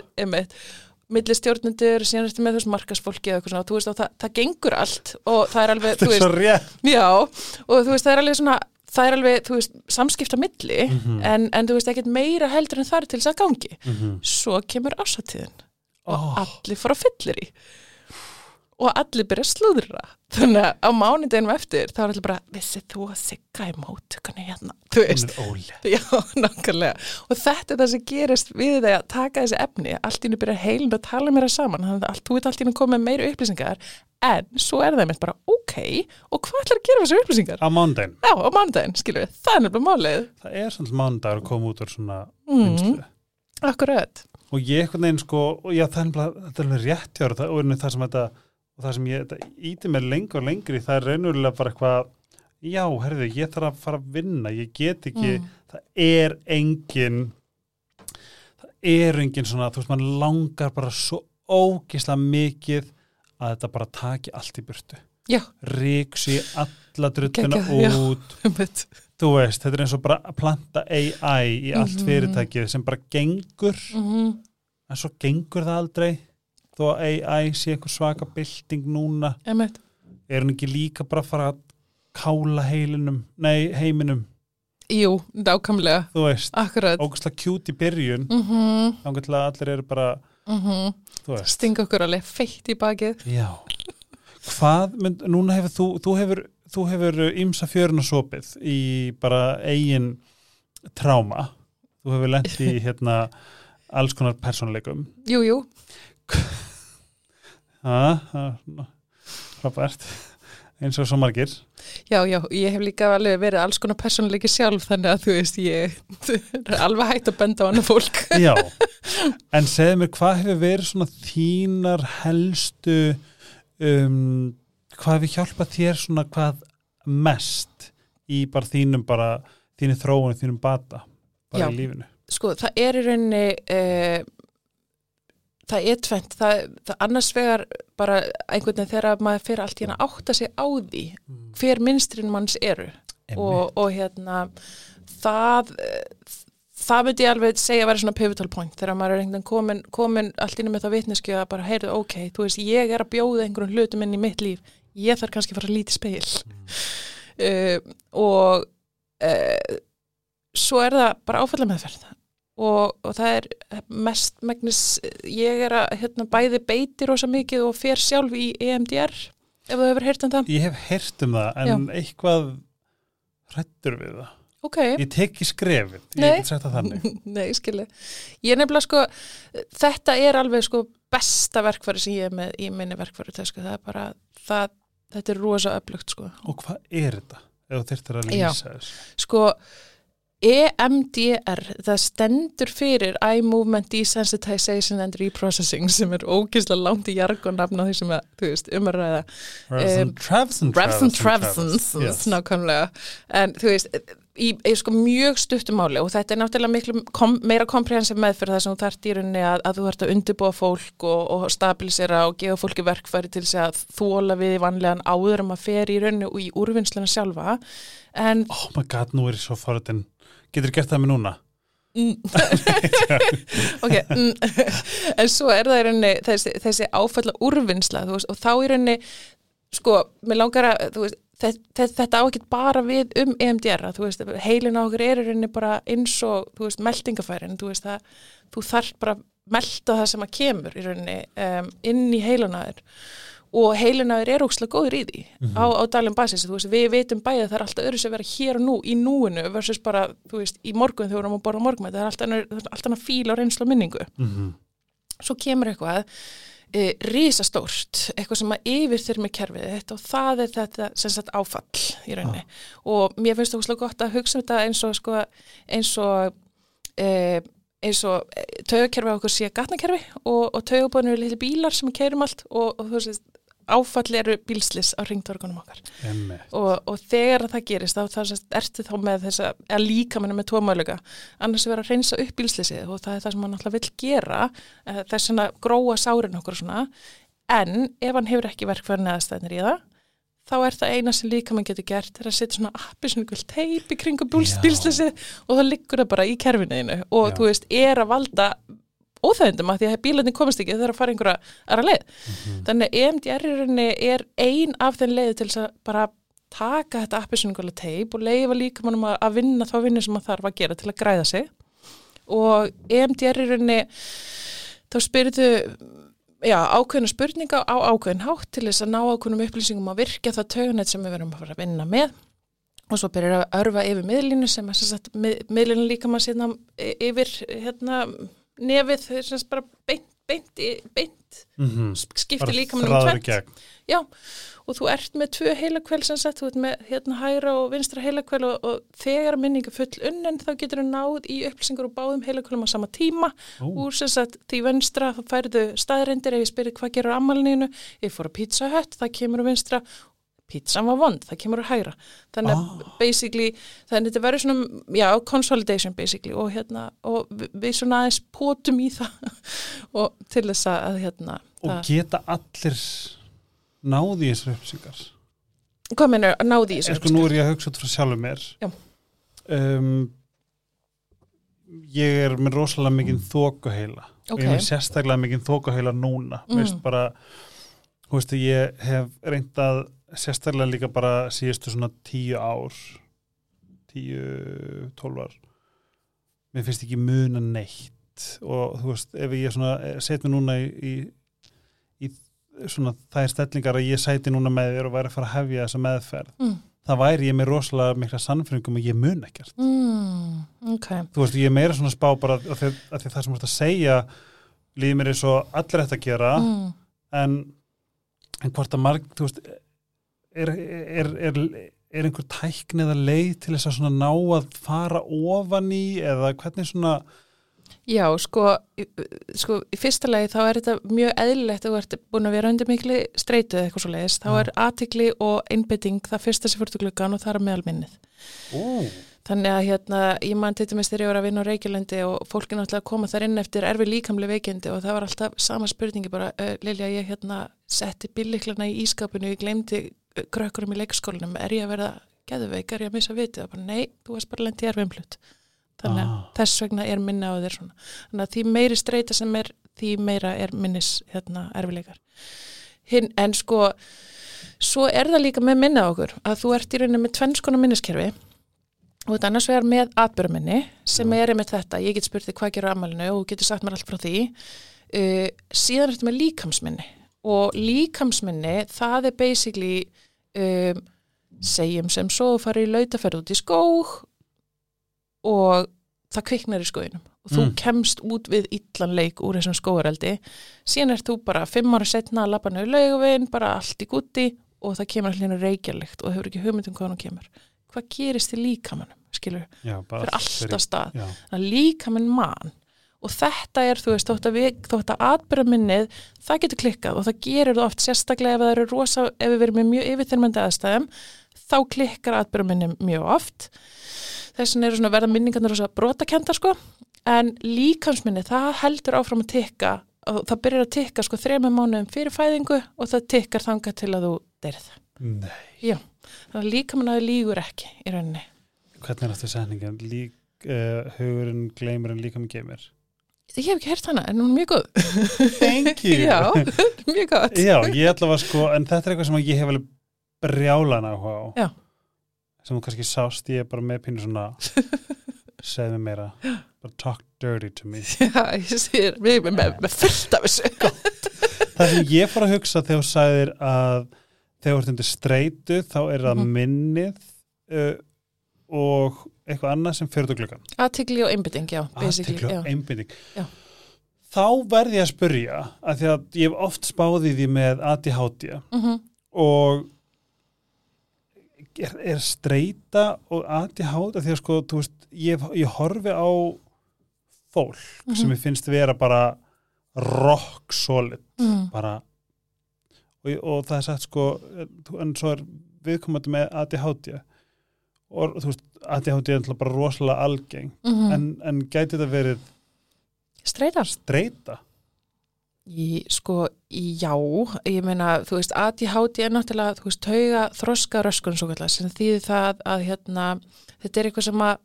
millistjórnundir síðan ertu með veist markasfólki eða eitthvað svona, þú veist, það, það gengur allt og það er alveg, þú veist. Já, og þú veist, það er alveg svona, það er alveg, þú veist, samskipta milli, Mhm. en, en þú veist, ekkert meira heldur en það er til þess að gangi. Mhm. Svo kemur ásatíðin og Ó. allir fara að fyllir í og allir byrja að slúðra. Þannig að á mánudeginum eftir, þá er allir bara, vissið þú að sigga í mótökunni hérna, þú veist. Já. [laughs] Og þetta er það sem gerist við það að taka þessi efni, allt í hennu byrja heilin að tala meira saman, þannig að þú veit allt í hennu komið með meira upplýsingar, en svo er það einmitt bara, ok, og hvað ætlar að gera með þessu upplýsingar? Á mándaginn. Já, á mánudaginn, skilur við, það er nefnilega málið. Það er svona mándagur að koma út úr svona Mm, og ég veginn sko já, það er er rétt þér, það, það sem þetta og það sem ég íti mér lengur og lengri það er reynulega bara eitthvað já, herðu, ég þarf að fara að vinna ég get ekki, Mm. það er engin það er engin svona, þú veist, mann langar bara svo ógislega mikið að þetta bara taki allt í burtu Já, ríksi alla druttuna já. út [laughs] einmitt. þú veist, þetta er eins og bara að planta AI í allt Mhm. fyrirtækið sem bara gengur Mm en svo gengur það aldrei þó að AI sé einhver svaka bylting núna, Einmitt. er hún ekki líka bara að fara að kála heilinum, nei, heiminum? Jú, nákvæmlega, þú veist, ógustlega kjút í byrjun. Mm -hmm, þá allir eru bara, þú veist. Stinga okkur alveg feitt í bakið. já, hvað mynd, núna hefur þú, þú hefur þú hefur ymsa fjöruna sopið í bara eigin tráma, þú hefur lent í hérna alls konar persónleikum Jú, frábært eins og svo margir já, já, ég hef líka alveg verið alls konar persónuleiki sjálf þannig að þú veist, ég [laughs] er alveg hægt að benda á annað fólk. [laughs] Já, [laughs] en segðu mér hvað hefur verið svona þínar helstu um, hvað hefur hjálpað þér svona hvað mest í bara þínum bara, þínu þróun, þínum bata bara Já. í lífinu sko, það er í rauninni uh, það er tvent það, það annars vegar bara einhvern veginn þegar maður fyrir allt hérna átta sig á því hver minnstrin manns eru. Og, og hérna það það myndi ég alveg segja að vera svona pivotal point. Þegar maður er einhvern veginn komin, allt inn með það vitneski að bara heyrðu ok, þú veist ég er að bjóða einhverjum hlutum inn í mitt líf. Ég þarf kannski að fara að líti speil [laughs] uh, og uh, svo er það bara áfalla meðferð og, og það er mest megnis, ég er að hérna, bæði beiti rosa mikið og fer sjálf í EMDR ef þú hefur heyrt um það. Ég hef heyrt um það en eitthvað hrættur við það. Ok, Ég teki skrefið, ég get sagt það þannig. [laughs] Nei, skilu ég er nefnilega sko, þetta er alveg sko besta verkfæri sem ég er með í minni verkfæri tösku, það er bara það, þetta er rosa öflugt sko. Og hvað er þetta? Ef þú þyrftir að Já. lýsa þessu? Sko EMDR, það stendur fyrir Eye Movement Desensitization and Reprocessing sem er ógeðslega langt í jargonafn á því sem að, þú veist, um að ræða. Revson, Trevson, Revson Trevsons, Yes. nákvæmlega. En þú veist, í, í sko mjög stuttumáli og þetta er náttúrulega miklu kom, meira komprehensiv meðfyrir það sem þú þarft í rauninni að, að þú þarft að undirbúa fólk og, og stabilisera og gefa fólki verkfæri til þess að þóla við í vanlegan áður um að fer í rauninni og í úrvinnsluna sjálfa. En Oh my god, nú er ég svo forðin Getur gert það með núna? [laughs] ok, mm, en svo er það í rauninni þessi, þessi áfalla úrvinnsla veist, og þá í rauninni sko, mér langar að veist, þetta, þetta á ekki bara við um EMDR, veist, heilin á okkur er í rauninni bara eins og, meldingafærin, þú þarf bara að melta það sem að kemur í rauninni um, inn í heilinaður og heilinaður er ókslega góður í því á, á dalum basis, þú veist, við veitum bæði að það er alltaf öðru sem vera hér og nú, í núinu versus bara, þú veist, í morgun þegar við erum að borða morgun, það er alltaf er alltaf annað fíl á reynslu og minningu. Mm svo kemur eitthvað e, risastórt, eitthvað sem að yfir þér með kerfið þitt og það er þetta sem sagt áfall í rauninni. Og mér finnst það óslega gott að hugsa um þetta eins og sko, eins og e, eins og taugakerfi á okkur sé gatnakerfi og, og taugabóðinu eru litli bílar sem keirum allt og, og þú veist áfall eru bílslis á ringtorgunum okkar. Og, og þegar það gerist þá, þá ertu þá með þess að líka með tvo möguleika annars er verið að reynsa upp bílslýsið og það er það sem hann alltaf vill gera eh, þess að gróa sárin okkur svona. En ef hann hefur ekki verkfærin eðastæðnir í það þá er það eina sem líka mann getur gert er að setja svona appi svona ykkur teip í kringum Já. bílslýsið og það liggur það bara í kerfinuðinu og Já. þú veist, er að valda óþægindum að því að bílarnir komast ekki þau þarf að fara einhverja aðra leið. Mhm. þannig að EMDR í rauninni er ein af þeim leiði til að bara taka þetta appisunningulega teip og leifa líka mannum að, að vinna þá vinnu sem maður þarf að gera til að græða sig. Og EMDR í rauninni þá spyrðu já, ákveðna spurninga á ákveðin hátt til þess að ná ákveðnum upplýsingum að virkja það taugunet sem við verðum að fara að vinna með. Og svo byrjar að örfa yfir miðlínu sem mið, miðlínu líka maður sérna yfir hérna, nefið sem sagt bara beint, beint, beint Mm skiptir líka með tvennt. gegn. Já, og þú ert með tvö heilakvæl sem sagt, þú ert með hérna hægra og vinstra heilakvæl og, og þegar minninga full unnin þá getur þú náð í upplýsingur og báðum heilakvælum á sama tíma. Ó, úr sem sagt því vinstra þá færðu staðrendir ef ég spyrir hvað gerur ammalinu, ég fór að pizza hött, það kemur á vinstra, pizzan var vond, það kemur á hægra. Þannig að Ah. basically, þannig að þetta verður svona, já, consolidation basically og hérna, og við, við svona aðeins pótum í það [laughs] og til þess að hérna, og það, geta allir náði í þessar upplýsingar hvað mennur að náði í en þessu? sko nú er ég að hugsa út frá sjálfur mér Já. um, ég er með rosalega mikið þókuheila og Ok. ég er með sérstaklega mikið þókuheila núna Mm. veist bara þú veist að ég hef reyndað sérstaklega líka bara síðustu svona tíu ár tíu, tólvar mér finnst ekki muna neitt og þú veist ef ég svona set mér núna í, í, í svona þær stellingar að ég sæti núna með þér og væri að fara að hefja þessa meðferð Mm. það væri ég með rosalega mikla sannfyringum að ég mun ekkert. Mm, ok, þú veist, ég er meira svona spá bara að að því það sem þú ert að segja líður mér eins og allir þetta að gera mm, en, en hvort að marg þú veist er, er, er, er einhver tækni eða leið til þess að ná að fara ofan í eða hvernig svona Já, sko, sko, í fyrsta lagi þá er þetta mjög eðlilegt að þú ert búin að vera undir mikli streitu eða eitthvað svo leiðist, þá er aðtikli og einbytting það fyrsta sem fyrir gluggan og það er meðal minnið. Ú, Þannig að hérna, ég man til dæmis þegar ég var að vinna á Reykjalendi og fólki náttúrulega að koma þar inn eftir erfi líkamli veikindi og það var alltaf sama spurningi bara, uh, Lilja, ég hérna setti bíliklana í ískapinu, ég glemdi krökkurum í leikskólinum, er ég að vera geðveik, er ég að missa vitið? Bara, nei, þú varst bara lent í erfimflut. Þannig að Ah. þess vegna er minna á þér svona. Þannig að því meiri streyta sem er, því meira er minnis hérna erfileikar. Hinn, en sko, svo er það líka með minna á okkur, að þú ert í rauninni með tvennskona minniskerfi og þetta annars vegar með atbyrjuminni sem er einmitt þetta, ég get spurt þig hvað gerur ammælinu og þú getur sagt mér allt frá því uh, síðan ertu með líkamsminni og líkamsminni það er basically um, segjum sem svo þú farið í lautaferð út í skóg og það kviknar í skóginum. Og þú Mm. kemst út við illan leik úr þessum skógareldi. Síðan ert þú bara fimm ára setna að labba niður laugavinn, bara allt í gutti og það kemur allir reykjarlegt og hefur ekki hugmynd um hvað hann kemur. Hvað gerist í líkamannum, skilur já, fyrir alltaf stað, líkaminn mann og þetta er, þú veist, þótt að, að atbyrðaminnið, það getur klikkað og það gerir þú oft sérstaklega ef það eru rosa, ef við verum með mjög yfirþyrmandi aðstæðum þá klikkar atbyrðaminnið mjög oft þess vegna eru svona verða minningarnir rosa brotakenda sko, en líkamsminnið, það heldur áfram að tikka og það byrjar að tikka sko þrejum mánuðum fyrir fæðingu og það tikkar þangað til að þú deyrið. nei, Þannig að líkamannaði lígur ekki í rauninni. hvernig er þetta setningin? Lík, uh, hugurinn gleymur en líka með geymir. Ég hef ekki hert hana, en hún er mjög góð. [laughs] Thank you. Já, [laughs] mjög gott. Já, ég ætla að sko, en þetta er eitthvað sem ég hef alveg brjálan á. Já. Sem þú kannski sást, ég er bara með pínu svona, [laughs] segð mér meira, bara talk dirty to me. Já, ég sé við með, fullt af þessu. Það sem ég fór að hugsa þegar þú sagðir að þegar þú ert undir streitu, þá er það Mhm. minnið uh, og eitthvað annað sem fyrir glöggan. Aðtikli og einbytting, já, Já. og einbinding. Já. Þá verð ég að spyrja, að því að ég hef oft spáðið því með ADHD Mm og er, er streita og ADHD því að sko, þú veist, ég, ég horfi á fólk Mhm. sem ég finnst vera bara rock solid, mm. bara og, og það er sagt sko en svo er viðkomandi með ADHD og þú veist ADHD er bara rosalega algeng Mm en, en gæti þetta verið Streitar? streita Í, sko, já, ég meina, þú veist, ADHD er náttúrulega, þú veist, tauga þroska röskun svo kallar, sem þýðir það að, hérna, þetta er eitthvað sem að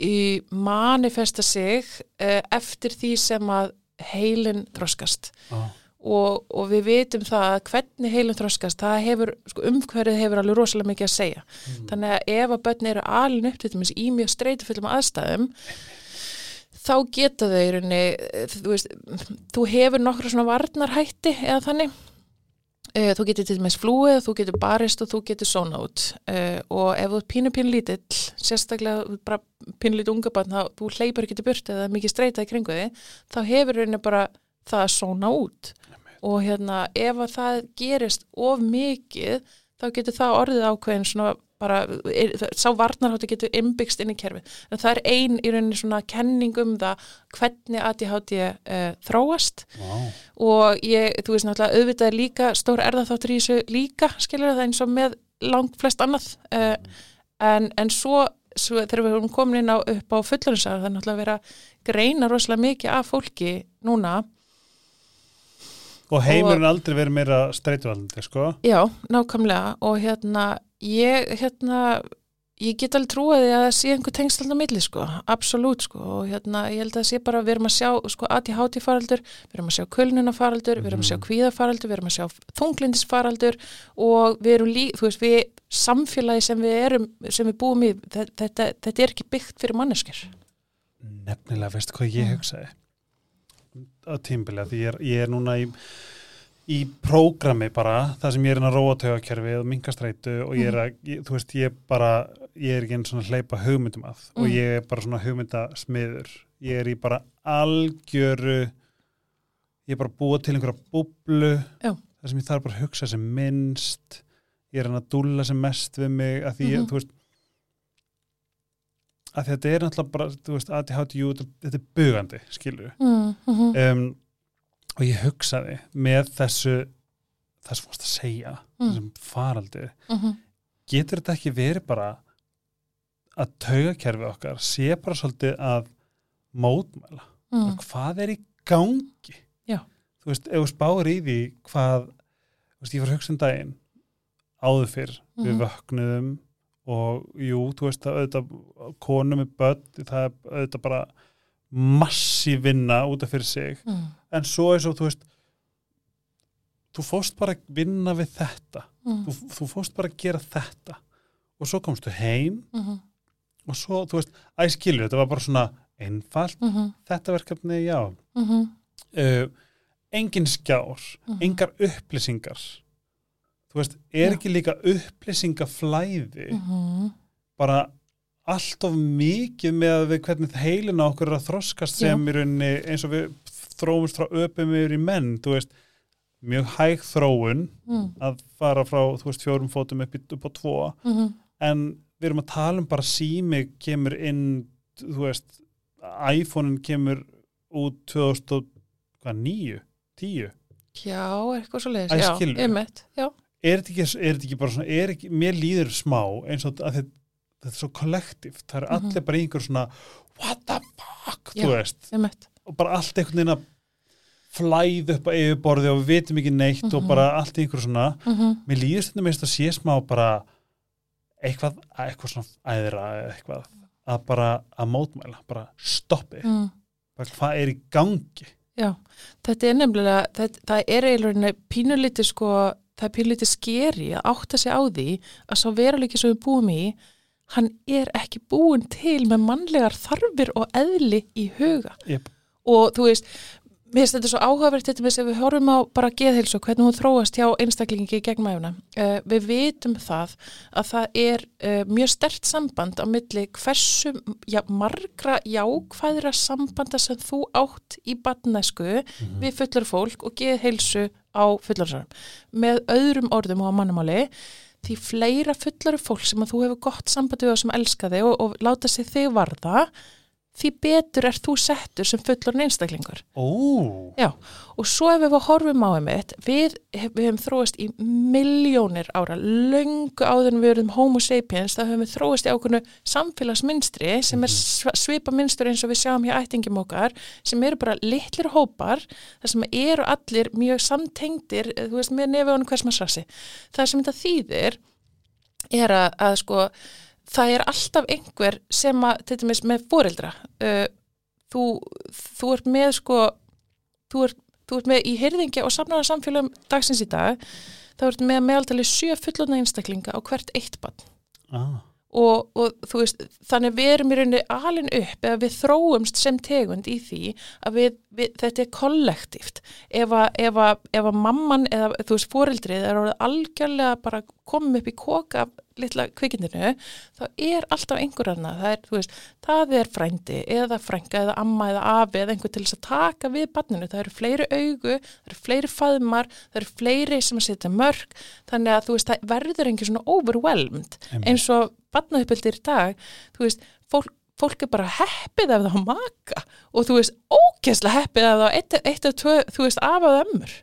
í manifesta sig eh, eftir því sem að heilin þroskast. ah. Og, og við vitum það að hvernig heilum þroskast, það hefur, sko, umhverfið hefur alveg rosalega mikið að segja. Þannig að ef að börn eru alin upp til dæmis í mjög streytufullum aðstæðum, þá geta þau í rauninni, eh, þú veist, þú hefur nokkra svona varnarhætti eða þannig. Eh, Þú getur til dæmis flúið, þú getur barist og þú getur sóna út uh, og ef þú er pínu pínu lítill, sérstaklega bara pínu lítið unga barn, þá þú hleypur ekki til burt eða mikið streyta í kringu þig, þá hefur rauninni bara það að sóna út og hérna ef að það gerist of mikið þá getur það orðið ákveðin svona bara, er, sá varnarhátti getur innbyggst inn í kerfi. En það er ein í rauninni svona kenning um það hvernig ADHD uh, þróast wow. og ég, þú veist náttúrulega auðvitað er líka stór erðaþáttur í þessu líka skilur það eins og með langt flest annað uh, en, en svo, svo þegar við erum komin inn á upp á fullurinsar það er náttúrulega að greina rosalega mikið af fólki núna og heimurinn aldrei verið meira streituvaldandi sko Já, nákvæmlega og hérna ég, hérna, ég get alveg trúið að það sé einhver tengsl alltaf milli sko, absolutt sko og hérna ég held að það sé bara við erum að sjá sko ADHD faraldur, við erum að sjá kulnuna faraldur, við erum að sjá Mhm. kvíða faraldur, við erum að sjá þunglindis faraldur og við erum lík, þú veist, við samfélagi sem við erum, sem við búum í, þetta, þetta, er ekki byggt fyrir manneskjur. nefnilega, veistu hvað ég Mm. hugsaði á tímbilið, því ég er, ég er núna í í prógrami bara, það sem ég er inn að róa taugakerfi og minkastreitu og ég er að, ég, þú veist, ég bara ég er ekki einn svona að hleypa hugmyndum að og Mm. ég er bara svona hugmyndasmiður ég er í bara algjöru ég er bara að búa til einhverja búblu þar sem ég þarf bara að hugsa sem minnst ég er hann að dúlla sem mest við mig að því, ég, Mhm. þú veist að þetta er náttúrulega bara, þú veist, ADHD, þetta, er bugandi, skilur mm, mm, um, og ég hugsaði með þessu sem fórst að segja, Mm. þessum faraldur mm, getur þetta ekki verið bara að taugakerfi okkar sé bara svolítið að mótmæla mm, hvað er í gangi Já. þú veist, ef þú spáir í því hvað, þú veist, ég var að hugsa um daginn áður fyrr við Mhm. vöknuðum og jú, þú veist, að auðvitað konum með börn, það er auðvitað bara massíf vinna út af fyrir sig, mm, en svo er svo, þú veist þú fórst bara að vinna við þetta. Mm, þú, þú fórst bara að gera þetta. Og svo komstu heim mm, og svo, þú veist, æskilur, þetta var bara svona einfalt, mm, þetta verkefni, já. Mm, uh, engin skjár, Mhm. engar upplýsingar þú veist, er ekki líka upplýsingaflæði mm, bara allt of mikið með við hvernig heilina okkur er að þroskast sem í rauninni eins og við þróumst frá öpum yfir í menn, þú veist mjög hæg þróun mm, að fara frá, þú veist, fjórum fótum upp, upp á tvo, mm, en við erum að tala um bara sími kemur inn, þú veist iPhone-in kemur út 2009 10 Já, eitthvað svo leiðis, já, skilurðu? Er þetta ekki, er þetta ekki bara svona er ekki, mér líður smá eins og að þetta, þetta er svo kollektíft það er Mhm. allir bara einhver svona what the fuck, Já. þú veist og bara allt einhvern veginn að flæð upp á yfirborði og við vitum ekki neitt og Mhm. bara allt einhver svona mm, mér líður stundum eins og að sé smá bara eitthvað, eitthvað svona æðra eitthvað að bara að mótmæla, bara stoppi mm. bara hvað er í gangi Já, þetta er nefnilega, það, það er eiginlega pínulítið sko, það er pínulítið skeri að átta sig á því að sá veruleiki sem við búum í, hann er ekki búin til með mannlegar þarfir og eðli í huga. Jep. Og þú veist, mér finnst þetta svo áhugavert þetta með þess að við horfum á bara geðhilsu hvernig hún þróast hjá einstaklingi gegn mæfuna. Uh, við vitum það að það er uh, mjög stert samband á milli hversu já, margra jákvæðra sambanda sem þú átt í badnæsku við fullar fólk og geðhilsu á fullarsarum. Með öðrum orðum og á mannumáli því fleira fullari fólk sem að þú hefur gott samband við og sem elska þig og, og láta sig þig varða því betur er þú settur sem fullarinn einstaklingur. Ó, Já, og svo ef við horfum á einmitt, við, við hefum þróast í miljónir ára, löngu áður en við erum homo sapiens, þá hefum við þróast í ákveðnu samfélagsmynstri sem er sv- svipa mynstur eins og við sjáum hjá ættingum okkar, sem eru bara litlir hópar, þar sem eru allir mjög samtengdir, þú veist, með nefi honum hvers maður sassi. Það sem þetta þýðir er að, að sko, það er alltaf einhver sem að, til dæmis með foreldra, uh, þú, þú ert með sko, þú ert, þú ert með í hyrðingja og samnáða samfélagum dagsins í dag, þá ert með meðaldali sjö fullotna einstaklinga á hvert eitt bann. ah, Og, og þú veist, þannig við erum í rauninni alin upp eða við þróumst sem tegund í því að við, við, þetta er kollektíft. Ef að, mamman eða þú veist foreldrið er orðið algjörlega bara komum upp í koka af litla kvikindinu, þá er alltaf einhver annað. Það er, þú veist, það er frændi eða frænga eða amma eða afi eða einhver til þess að taka við barninu. Það eru fleiri augu, það eru fleiri faðmar, það eru fleiri sem að setja mörg, þannig að þú veist, það verður engin svona overwhelmed einmitt. eins og barnauppöldir í dag, þú veist, fólk, fólk er bara heppið ef það á maka og þú veist, ógeðslega heppið ef það eitt, eitt og tvö, þú veist, af og ömmur,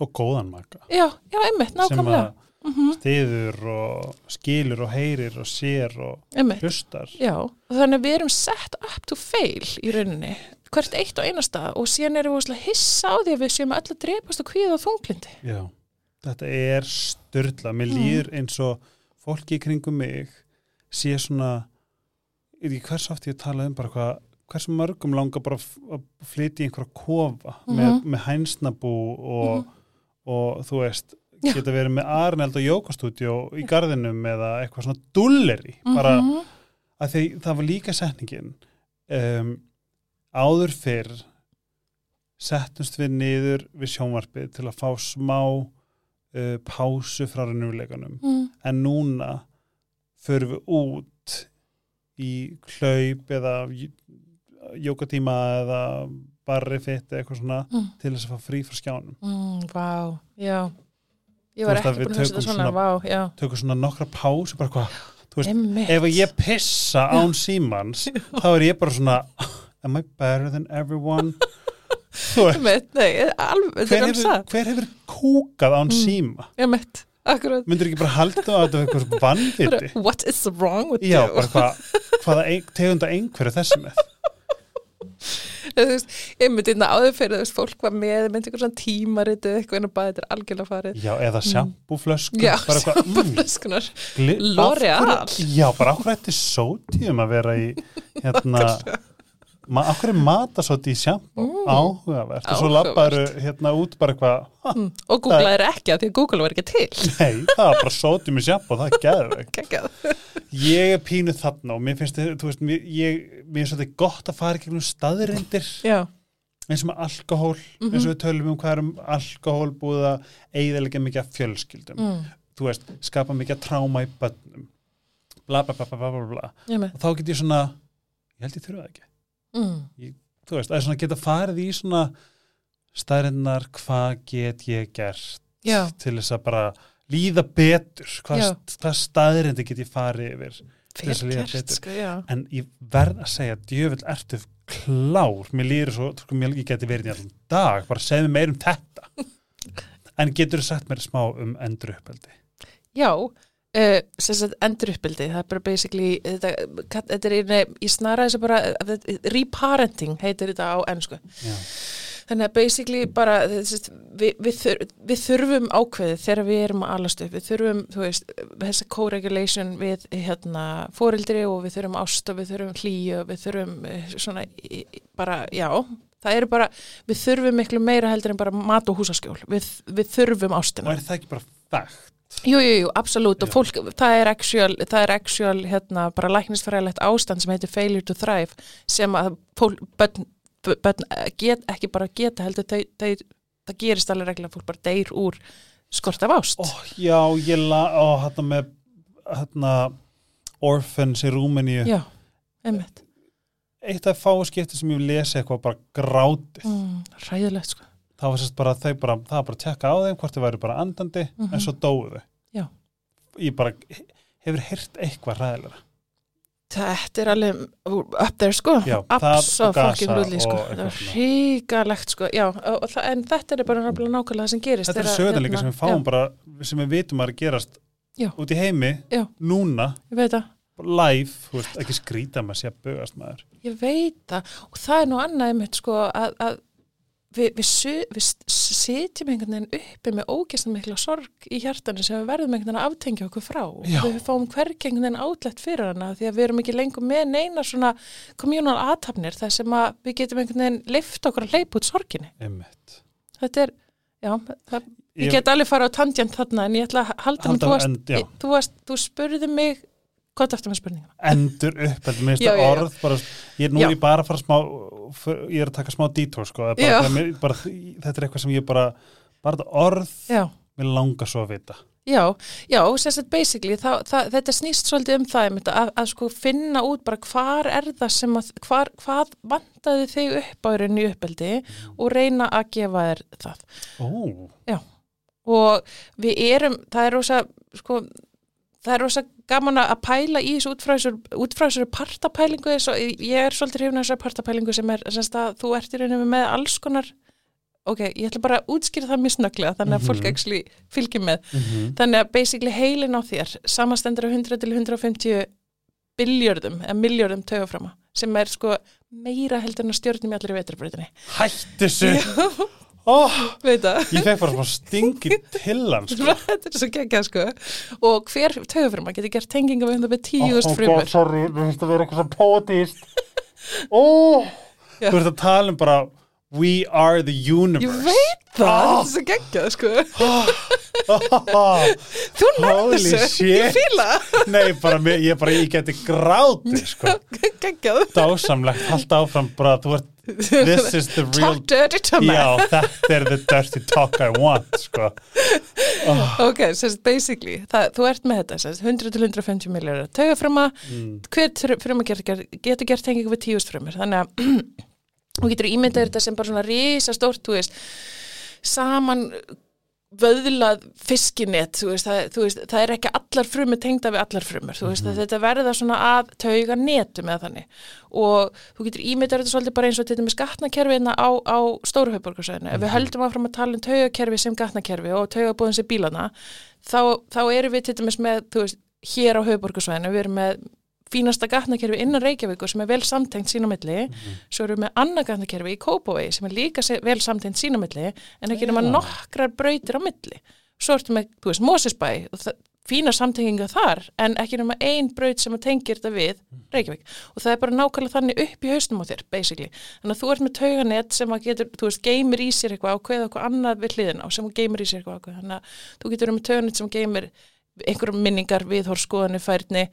og góðan maka já, já, einmitt, nákvæmlega, mm stiður og skilur og heyrir og sér og einmitt, hlustar já, og þannig að við erum set up to fail í rauninni, hvert eitt og einasta og síðan erum við hissa á því að við séum að drepast og kvíða og þunglindi. Já, þetta er styrla mér Mm. líður eins og fólki í kringum mig sé svona ég veit ekki hvers oft ég tala um bara hvað hversu mörgum langar bara að flytja í einhverja kofa með, Mhm. með hænsnabú og, og þú veist. Geta verið með Arneld og Jókastúdjó í garðinum eða eitthvað svona dulleri. Bara Mhm. að því það var líka setningin um, áður fyrr settumst við niður við sjónvarpið til að fá smá uh, pásu frá rennurleikanum Mm, en núna förum við út í hlaup eða jókatíma eða barri fitt eða eitthvað svona mm, til þess að fá frí frá skjánum. Mm, vá, já, ég var ekki búin að tökum svona, vá, já, tökum svona nokkra pásu bara hvað, þú veist, Einmitt. ef ég pissa án símans þá er ég bara svona am I better than everyone? [laughs] Þú veist, Einmitt, nei, alveg, þetta er alveg það hver hefur kúkað án síma? Einmitt, akkurat. Myndir ekki bara halda á þetta eitthvað [laughs] vannviti What is wrong with já, you? bara hvað, hvaða ein, tegunda einhverju þessi með Þú veist, einmitt innan áður fyrir, þú veist, fólk var með myndi ykkur svona tímaritu eitthvað en að bara þetta er algjörlega farið. Já, eða sjampúflösku Já, bara eitthvað, mm, af hverju- já, bara ákveð þetta er sótíum að vera í hérna [laughs] ma, ákveð er matasóti í sjampú Mm. áhugavert. Og svo labbaru hérna út bara eitthvað mm. Og googlaðir ekki að því að Google var ekki til. Nei, það er bara sótíum í sjampú það er geðvegt Kekjað ég er pínu þarna og mér finnst veist, mér, ég, mér er svolítið gott að fara í gegnum staðrindir Já, eins og með alkohól, eins og við tölum um hvað er um alkohól búið að eigðalega mikið af fjölskyldum, mm. þú veist skapa mikið tráma í bönnum bla bla bla bla bla bla og þá get ég svona, ég held ég þurfa það ekki mm. þú veist, að geta farið í svona staðrinnar, hvað get ég gert Já, til þess að bara líða betur? Hvað, hvað staðrindi get ég farið yfir til þess að líða betur. sko, en ég verð að segja djöfull ertu klár, mér líður svo sko, mér ég geti verið í allan dag bara segðu mér meir um þetta. [laughs] En getur þú sagt mér smá um endur uppeldi Já, uh, sem sagt endur uppbyldi, það er bara basically, þetta, kat- þetta er í, í snara þessu bara, uh, reparenting heitir þetta á ennsku. Já. Þannig að basically bara, þess, við, við, þur, við þurfum ákveðið þegar við erum að alast upp, við þurfum, þú veist, þessa co-regulation við hérna fórildri og við þurfum ást og við þurfum hlýju og við þurfum eh, svona, bara, já, það eru bara, við þurfum miklu meira heldur en bara mat og húsaskjól, við, við þurfum og ástina. er það ekki bara fægt Jú, jú, jú, absolutt. Og fólk, það er actual, það er actual hérna, bara læknisfræðilegt ástand sem heitir failure to thrive sem að fólk, börn, börn get, ekki bara geta heldur þau, þau, það gerist alveg regla að fólk bara deyr úr skort af ást. Ó, já, ég la, ó, hérna með hérna Orphans í Rúmeníu Já, einmitt. Eitt af fáu skipti sem ég lesi eitthvað bara grátið. Mm, Ræðilegt sko það var sérst bara, þau bara, það var bara að tekka á þeim hvort þau væri bara andandi, Mhm. en svo dóu þau. Já. ég bara, hefur heyrt eitthvað ræðilega Þetta er alveg up there sko. Já, það Absa fokkin rulli sko. Það er hríkalegt sko. Já, og, en þetta er bara nákvæmlega nákvæmlega það sem gerist þetta er líka hérna, sem við fáum já, bara sem við vitum að er að gerast Já. út í heimi, Já. núna. Live, þú veist, ekki skrýta með sér bögast maður. Ég veit það. Og það er nú annað einmitt sko að, að við, við, við sitjum einhvern veginn uppi með ógæstum mikla sorg í hjartanu sem við verðum einhvern veginn að aftengja okkur frá Já. við fáum hvergi einhvern veginn átlegt fyrir hana því að við erum ekki lengur með neina svona communal aðtapnir þar sem að við getum einhvern veginn lift okkur að hleypa út sorginni. einmitt Þetta er, já, það, ég, get alveg fara á tangent þarna en ég ætla að halda mig, Halda þú, þú, þú spurði mig, hvað er aftur með spurninguna? endur upp, þetta minnst orð bara, ég er nú Já. ég bara að fara smá ég er að taka smá detour sko, Já. bara, mér, bara, þetta er eitthvað sem ég bara bara orð, Já. mér langar svo að vita Já, já, sérstætt basically, það, það, þetta snýst svolítið um það einmitt, að, að sko finna út bara hvar er það sem að, hvar, hvað vandaði þig upp á rauninni í uppeldi og reyna að gefa þér það. Ó, Og við erum, það er rosa, sko, það er rosa gaman að pæla í þessu útfræsur partapælingu, ég er svolítið hrifna þessar partapælingu sem er, semst að þú ert í rauninni með alls konar, ok, ég ætla bara að útskýra það mjög snögglega, þannig að fólk Mhm. actually fylgir með. mhm, Þannig að basically heilin á þér samastendur á 100 til 150 biljörðum, eða miljörðum tögaframa sem er sko meira heldur en að stjórnum í allir í veturbreytinni. hættu þessu Það? ég fekk bara smá stingi til [laughs] hann sko. Þetta er svo geggjað sko. Og hver tögaframa getur gert tenginga við hundar með tíust Ó, frumur. God, sorry, mér finnst að vera eitthvað svo pótist Ó, Já. þú ert að tala um bara We are the universe Ég veit það, Ó. þetta er svo geggjað sko. [laughs] Þú Holy þessu, ég fíla það. [laughs] Nei, bara, ég bara, ég geti gráti sko. geggjað. Dásamlegt, halda áfram bara, þú ert This [laughs] is the real Talk dirty to me. Já, þetta er the dirty talk I want sko. [laughs] Ok, sérst basically, það, þú ert með þetta, sérst 100 til 150 miljórar tögaframa, mm. hver fruma getur, getur gert tengingu við tíust frumur þannig að [clears throat] þú getur ímyndað þetta sem bara svona risa stórt, þú veist saman vöðlað fiskinett, þú veist, það, þú veist, það er ekki allar frumur tengda við allar frumur, þú veist, mm -hmm. þetta verða svona að tauga netum eða þannig og þú getur ímyndar þetta svolítið bara eins og þetta með skatnakerfiðna á, á stóruhauðborgarsæðinu, mm -hmm. ef við höldum áfram að tala um taugakerfi sem gatnakerfi og taugabóðin sem bílana, þá, þá erum við til dæmis með, þú veist, hér á hauðborgarsæðinu, við erum með fínasta gatnakerfi innan Reykjavíkur sem er vel samtengt sínumilli, mm -hmm. svo erum við með annað gatnakerfi í Kópavegi sem er líka vel samtengt sínumilli en ekki nema nokkrar brautir á milli. Svo ertum við, þú veist, Mósisbæ og fína samtenginga þar en ekki nema einn braut sem tengir þetta við Reykjavík og það er bara nákvæmlega þannig upp í hausnum á þér, basically. Þannig að þú ert með tauganett sem að getur, þú veist, geymir í sér eitthvað ákveð eitthvað annað við hliðin á sem geymir í sér eitthvað ákveð. Þannig að þú getur með tauganett sem geymir einhverjum minningar, viðhórskoðanir, færni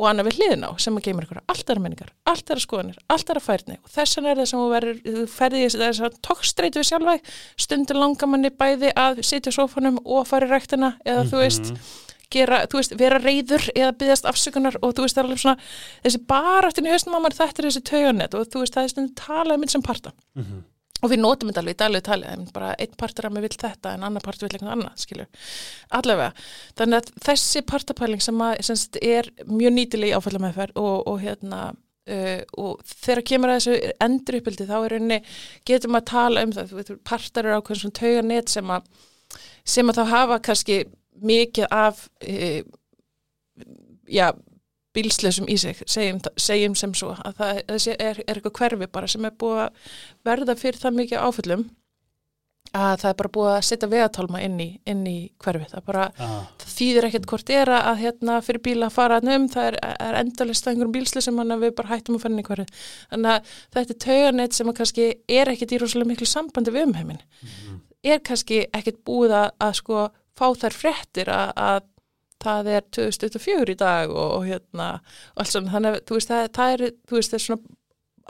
og annað við hliðin á sem að geymur ykkur allt aðra menningar, allt aðra skoðanir, allt aðra færni. Og þessan er það sem þú verður, þú ferði þess að tókstreitu við sjálfa stundur langar manni bæði að sitja sófanum og fara í ræktina eða mm -hmm. þú veist, mhm. gera, þú veist, vera reyður eða byggast afsökunar. Og þú veist það er alveg svona, þessi bara eftir í höstum á mann þetta er þessi tauganet. Og þú veist það er stundur talað um þetta sem parta. Mm -hmm og við notum þetta alveg í daglegu tali bara einn partur af mig vil þetta en annar partur vil eitthvað annað skilur. Allavega, þannig að þessi partapæling sem, að, sem er mjög nýtileg í áfallameðferð og, og hérna uh, og þegar kemur að þessu endur uppbildi þá er rauninni, getum að tala um það partar eru ákveðin svona tauganett sem að sem að þá hafa kannski mikið af uh, já bílslesum í sig, segjum, segjum sem svo að það er, er eitthvað hverfi bara sem er búið að verða fyrir það mikið áföllum að það er bara búið að setja vegatálma inn í, inn í hverfi, það bara ah. það þýðir ekkert hvort er að hérna fyrir bíla að fara um, það er, er endalist að einhverjum bílslesum hann að við bara hættum að fara inn í hverfi, þannig að þetta er tauganett sem að kannski er ekkert í rosalega miklu sambandi við umheimin, mm -hmm. er kannski ekkert búið að, að sko fá þær frettir að, að það er 2004 í dag og, og hérna og alls svona, þannig að þú veist það, það er, þú veist það er svona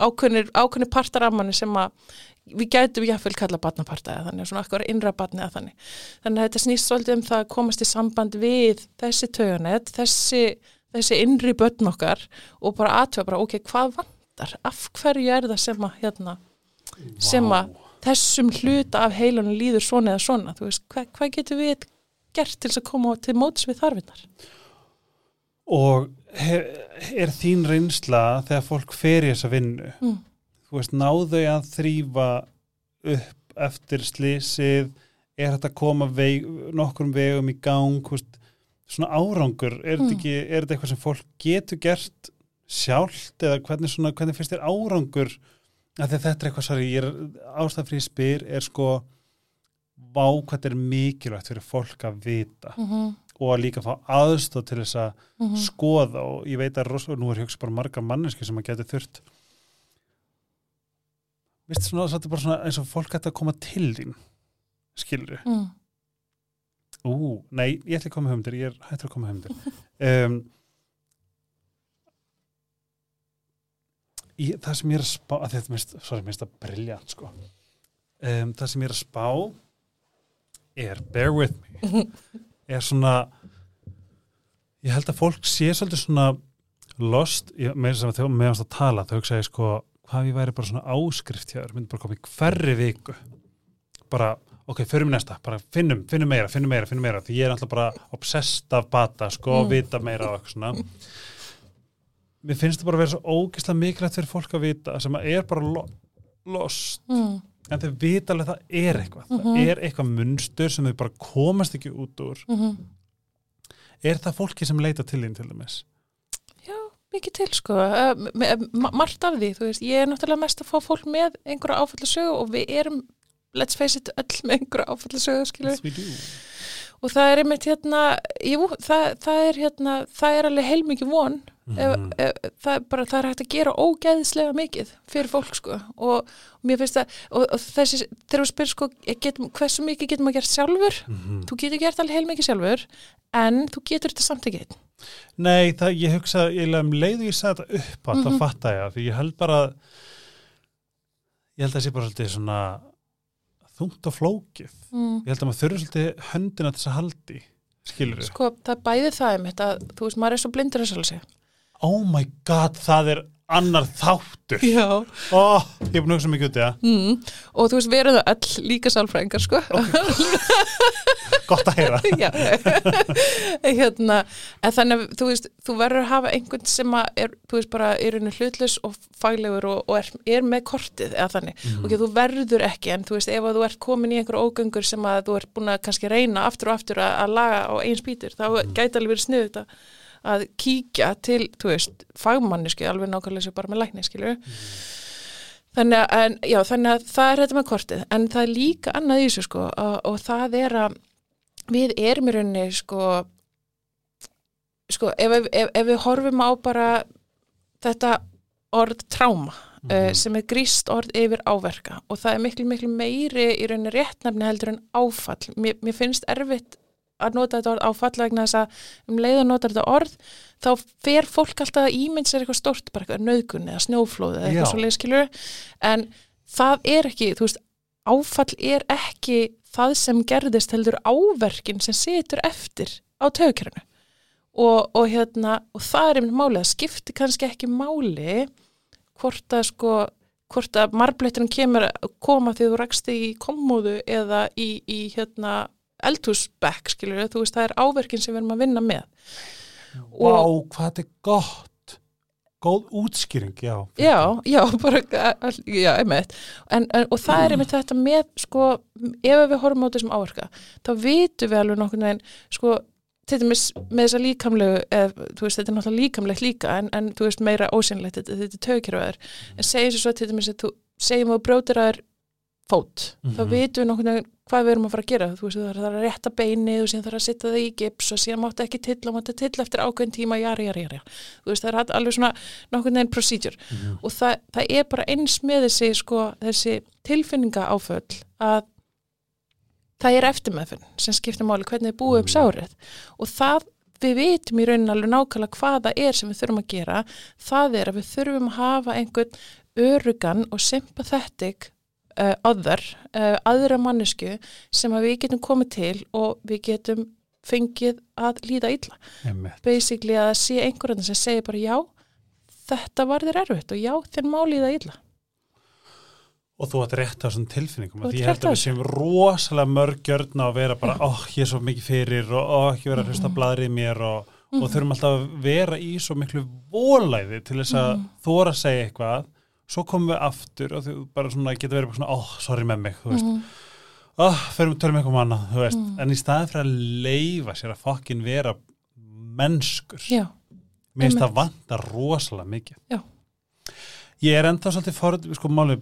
ákveðnir, ákveðnir partaramanni sem að við gætum jáfnveil kalla batnaparta eða þannig, svona akkur innra batni eða þannig. Þannig að þetta snýst svolítið um það að komast í samband við þessi töganett, þessi þessi innri börn okkar og bara aðtöfa bara, ok, hvað vandar af hverju er það sem að hérna, wow. sem að þessum hluta af heilunum líður svona eða svona, þú veist, hvað, hvað getur við gert til að koma til móts við þarfinnar og er, er þín reynsla þegar fólk fer í þessa vinnu? Mm. þú veist, náðu að þrýfa upp eftir slísið er þetta að koma veg, nokkur vegum í gang? Veist, svona árangur er þetta mm. ekki, er þetta eitthvað sem fólk getur gert sjálft? Eða hvernig, svona, hvernig finnst þér árangur? Að þetta er eitthvað, sorry, ég er ástæðfrið spyr, er sko vá hvað þetta er mikilvægt fyrir fólk að vita mm -hmm. og að líka fá aðstóð til þess að mm -hmm. skoða og ég veit að og nú er hugsa bara marga manneski sem að geta þurft Vist svona þetta er bara svona eins og fólk ætti að koma til þín skilur mm. Ú, nei, ég ætla að koma höfndir ég hættur að koma höfndir um, [laughs] það sem ég er að spá að þetta mist, sorry, mist að brilja sko. um, það sem ég er að spá er, bear with me. [laughs] Er svona ég held að fólk sé svolítið svona lost, með þess að meðanst að tala þau hugsaði sko hvað við væri bara svona áskrift hér, myndi bara koma í hverri viku? Bara, ok, förum við næsta bara finnum, finnum meira, finnum meira, finnum meira því ég er alltaf bara obsessed af bata sko, mm. vita meira og svona. Mér finnst það bara að vera svo ógeðslega mikilvægt fyrir fólk að vita sem að er bara lo lost. Mm en þau vita alveg að það er eitthvað mm -hmm. það mhm. er eitthvað munstur sem þau bara komast ekki út úr mm -hmm. er það fólki sem leita til þín til dæmis? Já, mikið til sko uh, margt af því, þú veist, ég er náttúrulega mest að fá fólk með einhverja áfallasögu og við erum, let's face it, öll með einhverja áfallasögu, skilur og það er einmitt hérna jú, það, það er hérna það er alveg heilmikið von Mm. Ef, ef, það, er bara, það er hægt að gera ógeðslega mikið fyrir fólk sko og, og mér finnst það og, og þessi, þegar við spyrum sko getum, hversu mikið getum að gera sjálfur mm -hmm. þú getur gert alveg heil mikið sjálfur en þú getur þetta samt ekki Nei, það, ég hugsa, ég um leiðu ég sagði þetta upp að mm -hmm. það fatta ég því ég held bara ég held að það sé bara svolítið svona þungt og flókið mm. ég held að maður þurfa svolítið höndina til þess að haldi skilur Sko, það bæði það um þetta, þú veist, maður er svo blindur að sjálf oh my god, það er annar þáttur Já. Ó, ég er búin að hugsa mikið út í það Mm. Og þú veist, við erum það öll líka sálfræðingar, sko. [laughs] Gott að heyra [laughs] [laughs] hérna, en þannig að þú veist, þú verður að hafa einhvern sem er, þú veist, bara er henni hlutlus og faglegur og, og er, er með kortið eða þannig. Mhm. Og þú verður ekki, en þú veist, ef þú ert komin í einhver ógöngur sem að þú ert búin að kannski reyna aftur og aftur að, að laga á einn spýtur, þá Mhm. gæti alveg verið sniðut að, að kíkja til, þú veist, fagmanniski, alveg nákvæmlega sem bara með lækni, skilur. Þannig að, en, já, þannig að það er þetta með kortið, en það er líka annað í þessu, sko, og, og það er að við erum í rauninni, sko, sko, ef, ef, ef við horfum á bara þetta orð tráma, uh, sem er gríst orð yfir áverka og það er miklu, miklu meiri í rauninni réttnefni heldur en áfall. Mér, mér finnst erfitt að nota þetta orð áfall vegna þess að um leið að nota þetta orð þá fer fólk alltaf að ímynd sér eitthvað stort, bara eitthvað nöðgun eða snjóflóð eða eitthvað svo leiðskilur en það er ekki, þú veist áfall er ekki það sem gerðist heldur áverkin sem situr eftir á tögkerinu og, og hérna og það er einmitt málið, það skiptir kannski ekki máli hvort að sko hvort að marbletturinn kemur koma því þú rakst í kommóðu eða í, í hérna eldhúsbekk, skilur þú veist, það er áverkin sem við erum að vinna með. Vá, hvað þetta er gott. Góð útskýring, já. Já, já, bara, já, einmitt. En, en, og það er einmitt þetta með, sko, ef við horfum á þessum áverka, þá vitum við alveg nokkurn veginn, sko, til dæmis með þessa líkamlegu, þú veist, þetta er náttúrulega líkamlegt líka, en, en þú veist, meira ósynlegt, þetta, þetta er tökjörfaður, en segjum svo svo til dæmis að þú, segjum að þú brjótir að þér fót, þá Mhm. vitum við nokkurn veginn hvað við erum að fara að gera, þú veist, það er að rétta beinið og síðan þarf að setja það í gips og síðan máttu ekki tilla, máttu tilla eftir ákveðin tíma, jari, jari, jari, þú veist, það er alveg svona nokkurn veginn procedure. Mhm. og það, það er bara eins með þessi sko, þessi tilfinninga áföll að það er eftirmeðfinn sem skiptir máli hvernig við búum upp sárið. Og það við vitum í rauninni alveg nákvæmlega hvað það er sem við þurfum að gera. Það er að við þurfum að hafa einhvern örugan og sympathetic uh, other, uh, aðra mannesku sem að við getum komið til og við getum fengið að líða illa. Einmitt. basically að sé einhverjum sem segir bara já, þetta var þér erfitt og já, þér má líða illa. Og þú átt rétt á þessum tilfinningum og því ég held að við séum rosalega mörg gjörna að vera bara, óh, [clears throat] ég er svo mikið fyrir og óh, ekki vera að hlusta bladrið mér og, og þurfum alltaf að vera í svo miklu volæði til þess að þóra að segja eitthvað svo komum við aftur og þú bara svona geta verið svona, óh, sorry með mig, þú veist Mhm. óh, förum tölum eitthvað um annað, þú veist en í staðin fyrir að leifa sér að fokkin vera mennskur Já, mér finnst einmitt. það vanta rosalega mikið Já. ég er enda svolítið forð, sko máli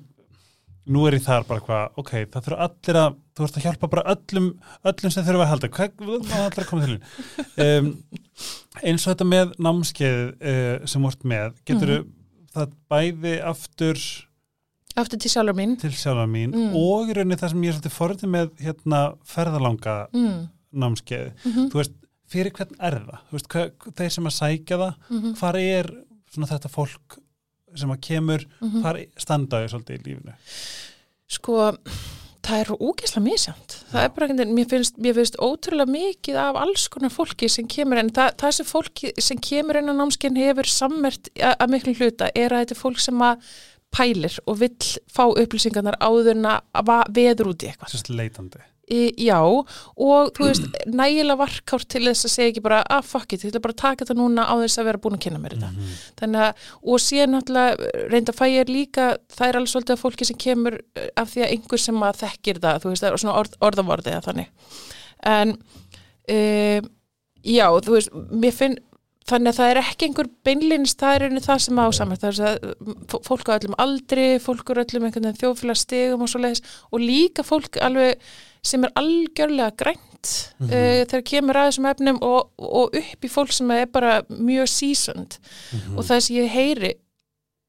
nú er ég þar bara hvað, ok, það þurfa allir að þú veist að hjálpa bara öllum öllum sem þurfa að halda, hvað allir að koma til um, [laughs] eins og þetta með námskeið uh, sem vort með, getur Mhm. Það bæði aftur aftur til sjálfur mín. til sjálfa mín Mm. og í rauninni það sem ég er svolítið forðið með hérna ferðalanga Mm. námskeið, Mm þú veist fyrir hvern er það, þú veist, hver, þeir sem að sækja það -hmm. hvar er svona þetta fólk sem að kemur, Mhm. hvar standa þau svolítið í lífinu? Sko, það er úgesla misjönd. Það er bara einhvern veginn, mér finnst, mér finnst ótrúlega mikið af alls konar fólki sem kemur en það, það sem fólki sem kemur inn á námskein hefur sammert að, miklu hluta er að þetta er fólk sem að pælir og vill fá upplýsingarnar áður en að veður út í eitthvað. Leitandi. Í, já, og þú veist, nægilega varkárt til þess að segja ekki bara, ah, fuck it, ég ætla bara að taka þetta núna á þess að vera búin að kynna mér þetta. Mhm. Þannig að, og síðan náttúrulega reynda fæ ég líka, það er alveg svolítið að fólki sem kemur eh, af því að einhver sem að þekkir það, þú veist, það er svona orð, orðavorði eða þannig. En, um, já, þú veist, mér finn, þannig að það er ekki einhver beinlýnist, það er einnig það sem ásamert, það er að fólk á öllum aldri, fólk á öllum einhvern veginn þjóðfélagstegum og svo leiðis og líka fólk alveg sem er algjörlega grænt mm Mhm. þegar kemur að þessum efnum og, og upp í fólk sem er bara mjög seasoned Mhm. og það sem ég heyri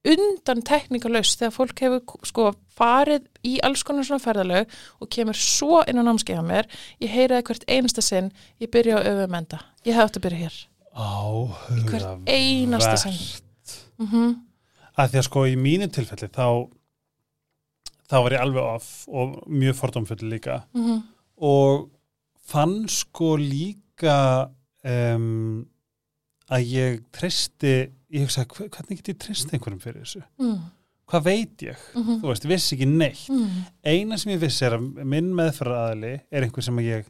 undan teknikalöst þegar fólk hefur sko farið í alls konar svona ferðalög og kemur svo inn á námskeiða mér ég heyri það hvert einasta sinn ég byrja á öfumenda, ég hef átt að byrja hér Áhuga hvert einasta sinn mm -hmm. að því að sko í mínu tilfelli þá þá var ég alveg off og mjög fordómfull líka Mm -hmm. og fann sko líka um, að ég treysti ég hugsa, hvernig get ég trist einhverjum fyrir þessu? mm, Hvað veit ég? mhm, Þú veist, vissi ekki neitt. mm, Eina sem ég vissi er að minn meðferðaðali er einhver sem ég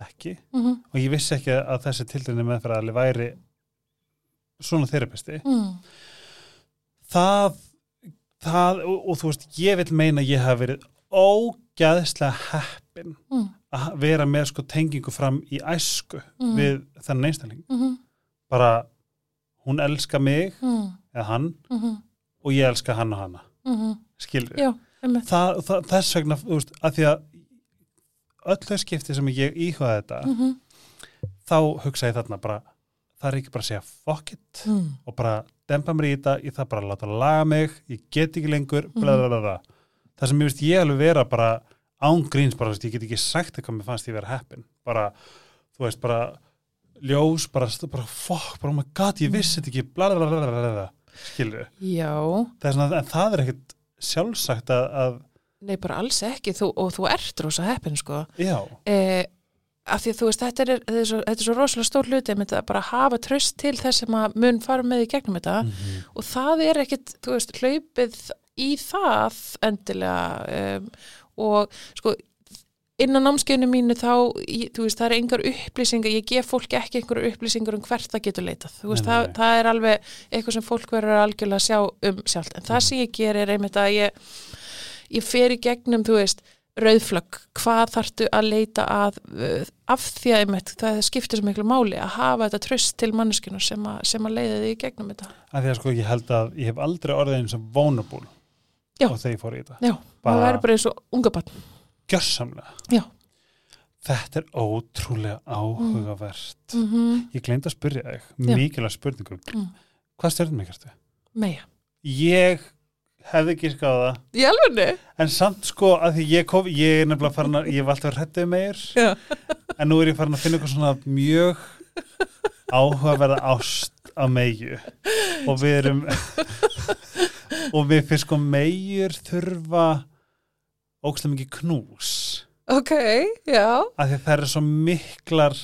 þekki mhm, og ég vissi ekki að þessi tildinni meðferðaðali væri svona þerapisti. mm, Það, það og, og þú veist, ég vil meina ég hafi verið ógæðslega heppin mm, að vera með sko tengingu fram í æsku Mhm. við þennan einstakling. mhm, Bara, hún elska mig mm, eða hann mhm, og ég elska hann og hana. mhm. Skilur einmitt. það, það, þess vegna, þú veist, að því að öll þau skipti sem ég íhuga þetta, Mhm, þá hugsa ég þarna bara, það er ekki bara að segja fuck it mm, og bara dempa mér í þetta, ég þarf bara að láta laga mig, ég get ekki lengur, bla bla bla bla. Það sem ég veist ég alveg vera bara án gríns, bara, ég get ekki sagt eitthvað mér fannst ég vera heppin, bara, þú veist, bara ljós, bara, bara fuck, bara oh my god, ég vissi þetta ekki, bla bla bla bla bla bla, skilur Já, það er svona, en það er ekkit sjálfsagt að, að nei bara alls ekki þú, og þú ert rosa heppin sko. Já, eh, af því að þú veist þetta er, þetta er, svo, þetta er svo rosalega stór hluti að bara hafa tröst til þess sem að mun fara með í gegnum þetta. Mhm. og það er ekkit, þú veist, hlaupið í það endilega um, og sko innan námskeiðinu mínu þá ég, þú veist, það er engar upplýsingar ég gef fólki ekki einhverju upplýsingar um hvert það getur leitað. Þú veist, það, það er alveg eitthvað sem fólk verður algjörlega að sjá um sjálft. En það sem ég ger er einmitt að ég ég fer í gegnum, þú veist rauðflögg, hvað þarftu að leita að af því að einmitt, það skiptir svo miklu máli að hafa þetta tröst til manneskinu sem, sem að leiða því í gegnum þetta að því að sko ég held að ég hef aldrei orðið eins og Já. og þegar ég fór í þetta Já, það væri bara eins og unga barn gjörsamlega Já. þetta er ótrúlega áhugavert mm -hmm. ég gleymd að spyrja þig, Já. mikilvæg spurningum Mm. hvað stjórnum mig kertu? Meja. ég hefði ekki skáða Í alvegni? en samt sko að því ég kom ég er nefnilega farin að, ég hef alltaf hrættið meir. Já. en nú er ég farin að finna eitthvað svona mjög áhugaverða ást á meiju og við erum [laughs] og við finnst sko meijur þurfa ógstlega mikið knús. Ok, já. af því að það eru svo miklar